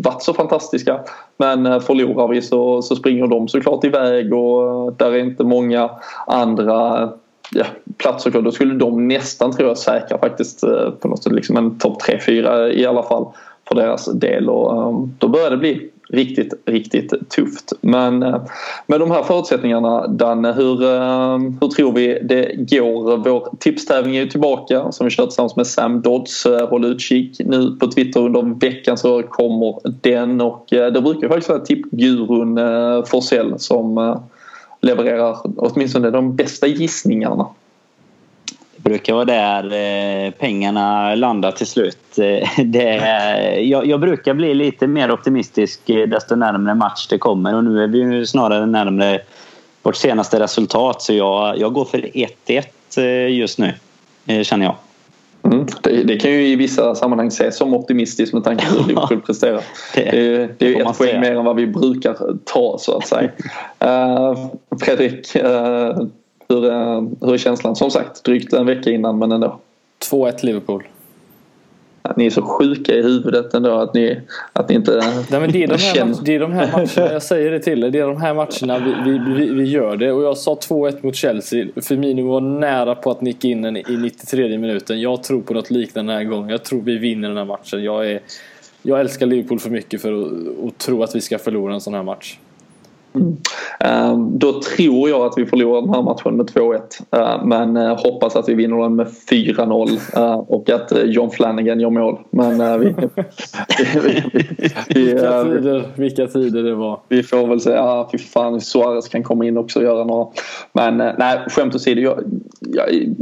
varit så fantastiska. Men eh, förlorar vi så, så springer de såklart iväg och eh, där är inte många andra ja, platser kvar. Då skulle de nästan tror jag säkra faktiskt på något sätt liksom en topp 3-4 i alla fall för deras del och ehm, då börjar det bli riktigt, riktigt tufft. Men eh, med de här förutsättningarna Danne, hur, ehm, hur tror vi det går? Vår tipstävling är ju tillbaka som vi kört tillsammans med Sam Dodds. Eh, håll utkik nu på Twitter under veckan så kommer den och eh, det brukar faktiskt vara tippgurun Forsell som levererar åtminstone de bästa gissningarna brukar vara där eh, pengarna landar till slut. Eh, <laughs> det, jag, jag, brukar bli lite mer optimistisk eh, desto närmare match det kommer och nu är vi ju snarare närmare vårt senaste resultat så jag, jag går för 1-1 just nu, känner jag. Mm. Det, det, kan ju i vissa sammanhang ses som optimistiskt med tanke på hur <laughs> Liverpool presterar. det, det, det är ett poäng mer än vad vi brukar ta så att säga. Uh, <laughs> Fredrik, uh, hur, uh, hur är känslan? Som sagt, drygt en vecka innan men ändå. 2-1 Liverpool ni är så sjuka i huvudet ändå att ni, att ni inte Nej, men det, är de här <laughs> match, det är de här matcherna, jag säger det till er, det är de här matcherna vi, vi, vi, vi gör det. Och jag sa 2-1 mot Chelsea. Firmino var nära på att nicka in den i 93 minuten. Jag tror på något liknande den här gången. Jag tror vi vinner den här matchen. Jag, är, jag älskar Liverpool för mycket för att, att tro att vi ska förlora en sån här match. Mm. Då tror jag att vi förlorar den här matchen med 2-1. Eh, men eh, hoppas att vi vinner den med 4-0 eh, och att John Flanagan gör mål. Men vi, <laughs> vi, vi, vilka, tider, vilka tider det var. Vi får väl säga, ja fy fan Suarez kan komma in också och göra några. Men nej, skämt åsido. Jag, jag,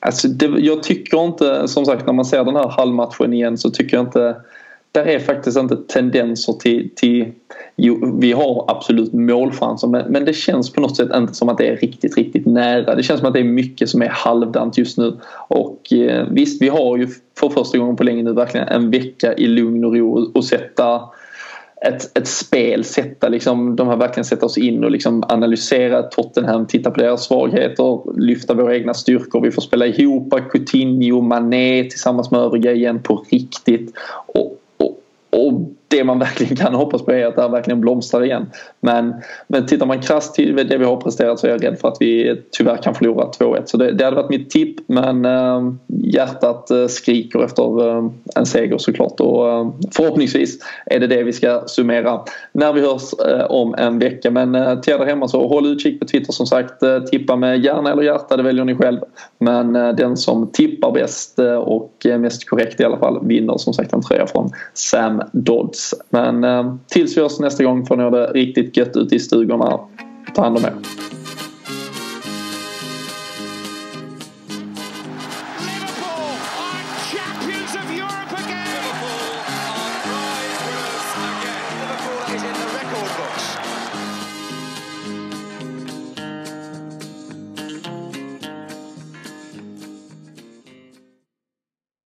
alltså det, jag tycker inte, som sagt när man ser den här halvmatchen igen så tycker jag inte där är faktiskt inte tendenser till, till jo, vi har absolut målchanser men, men det känns på något sätt inte som att det är riktigt, riktigt nära. Det känns som att det är mycket som är halvdant just nu. Och eh, visst, vi har ju för första gången på länge nu verkligen en vecka i lugn och ro och sätta ett, ett spel, sätta liksom, de här verkligen sätta oss in och liksom analysera Tottenham, titta på deras svagheter, lyfta våra egna styrkor. Vi får spela ihop Coutinho, Mané tillsammans med övriga igen på riktigt. Och, och det man verkligen kan hoppas på är att det här verkligen blomstrar igen. Men, men tittar man krasst till det vi har presterat så är jag rädd för att vi tyvärr kan förlora 2-1. Så det, det hade varit mitt tipp men eh, hjärtat eh, skriker efter eh, en seger såklart. Och eh, förhoppningsvis är det det vi ska summera när vi hörs eh, om en vecka. Men eh, till er där hemma så håll utkik på Twitter som sagt. Eh, tippa med hjärna eller hjärta, det väljer ni själv. Men den som tippar bäst och mest korrekt i alla fall vinner som sagt en tröja från Sam Dodds. Men eh, tills vi hörs nästa gång får ni ha det riktigt gött ute i stugorna. Ta hand om er.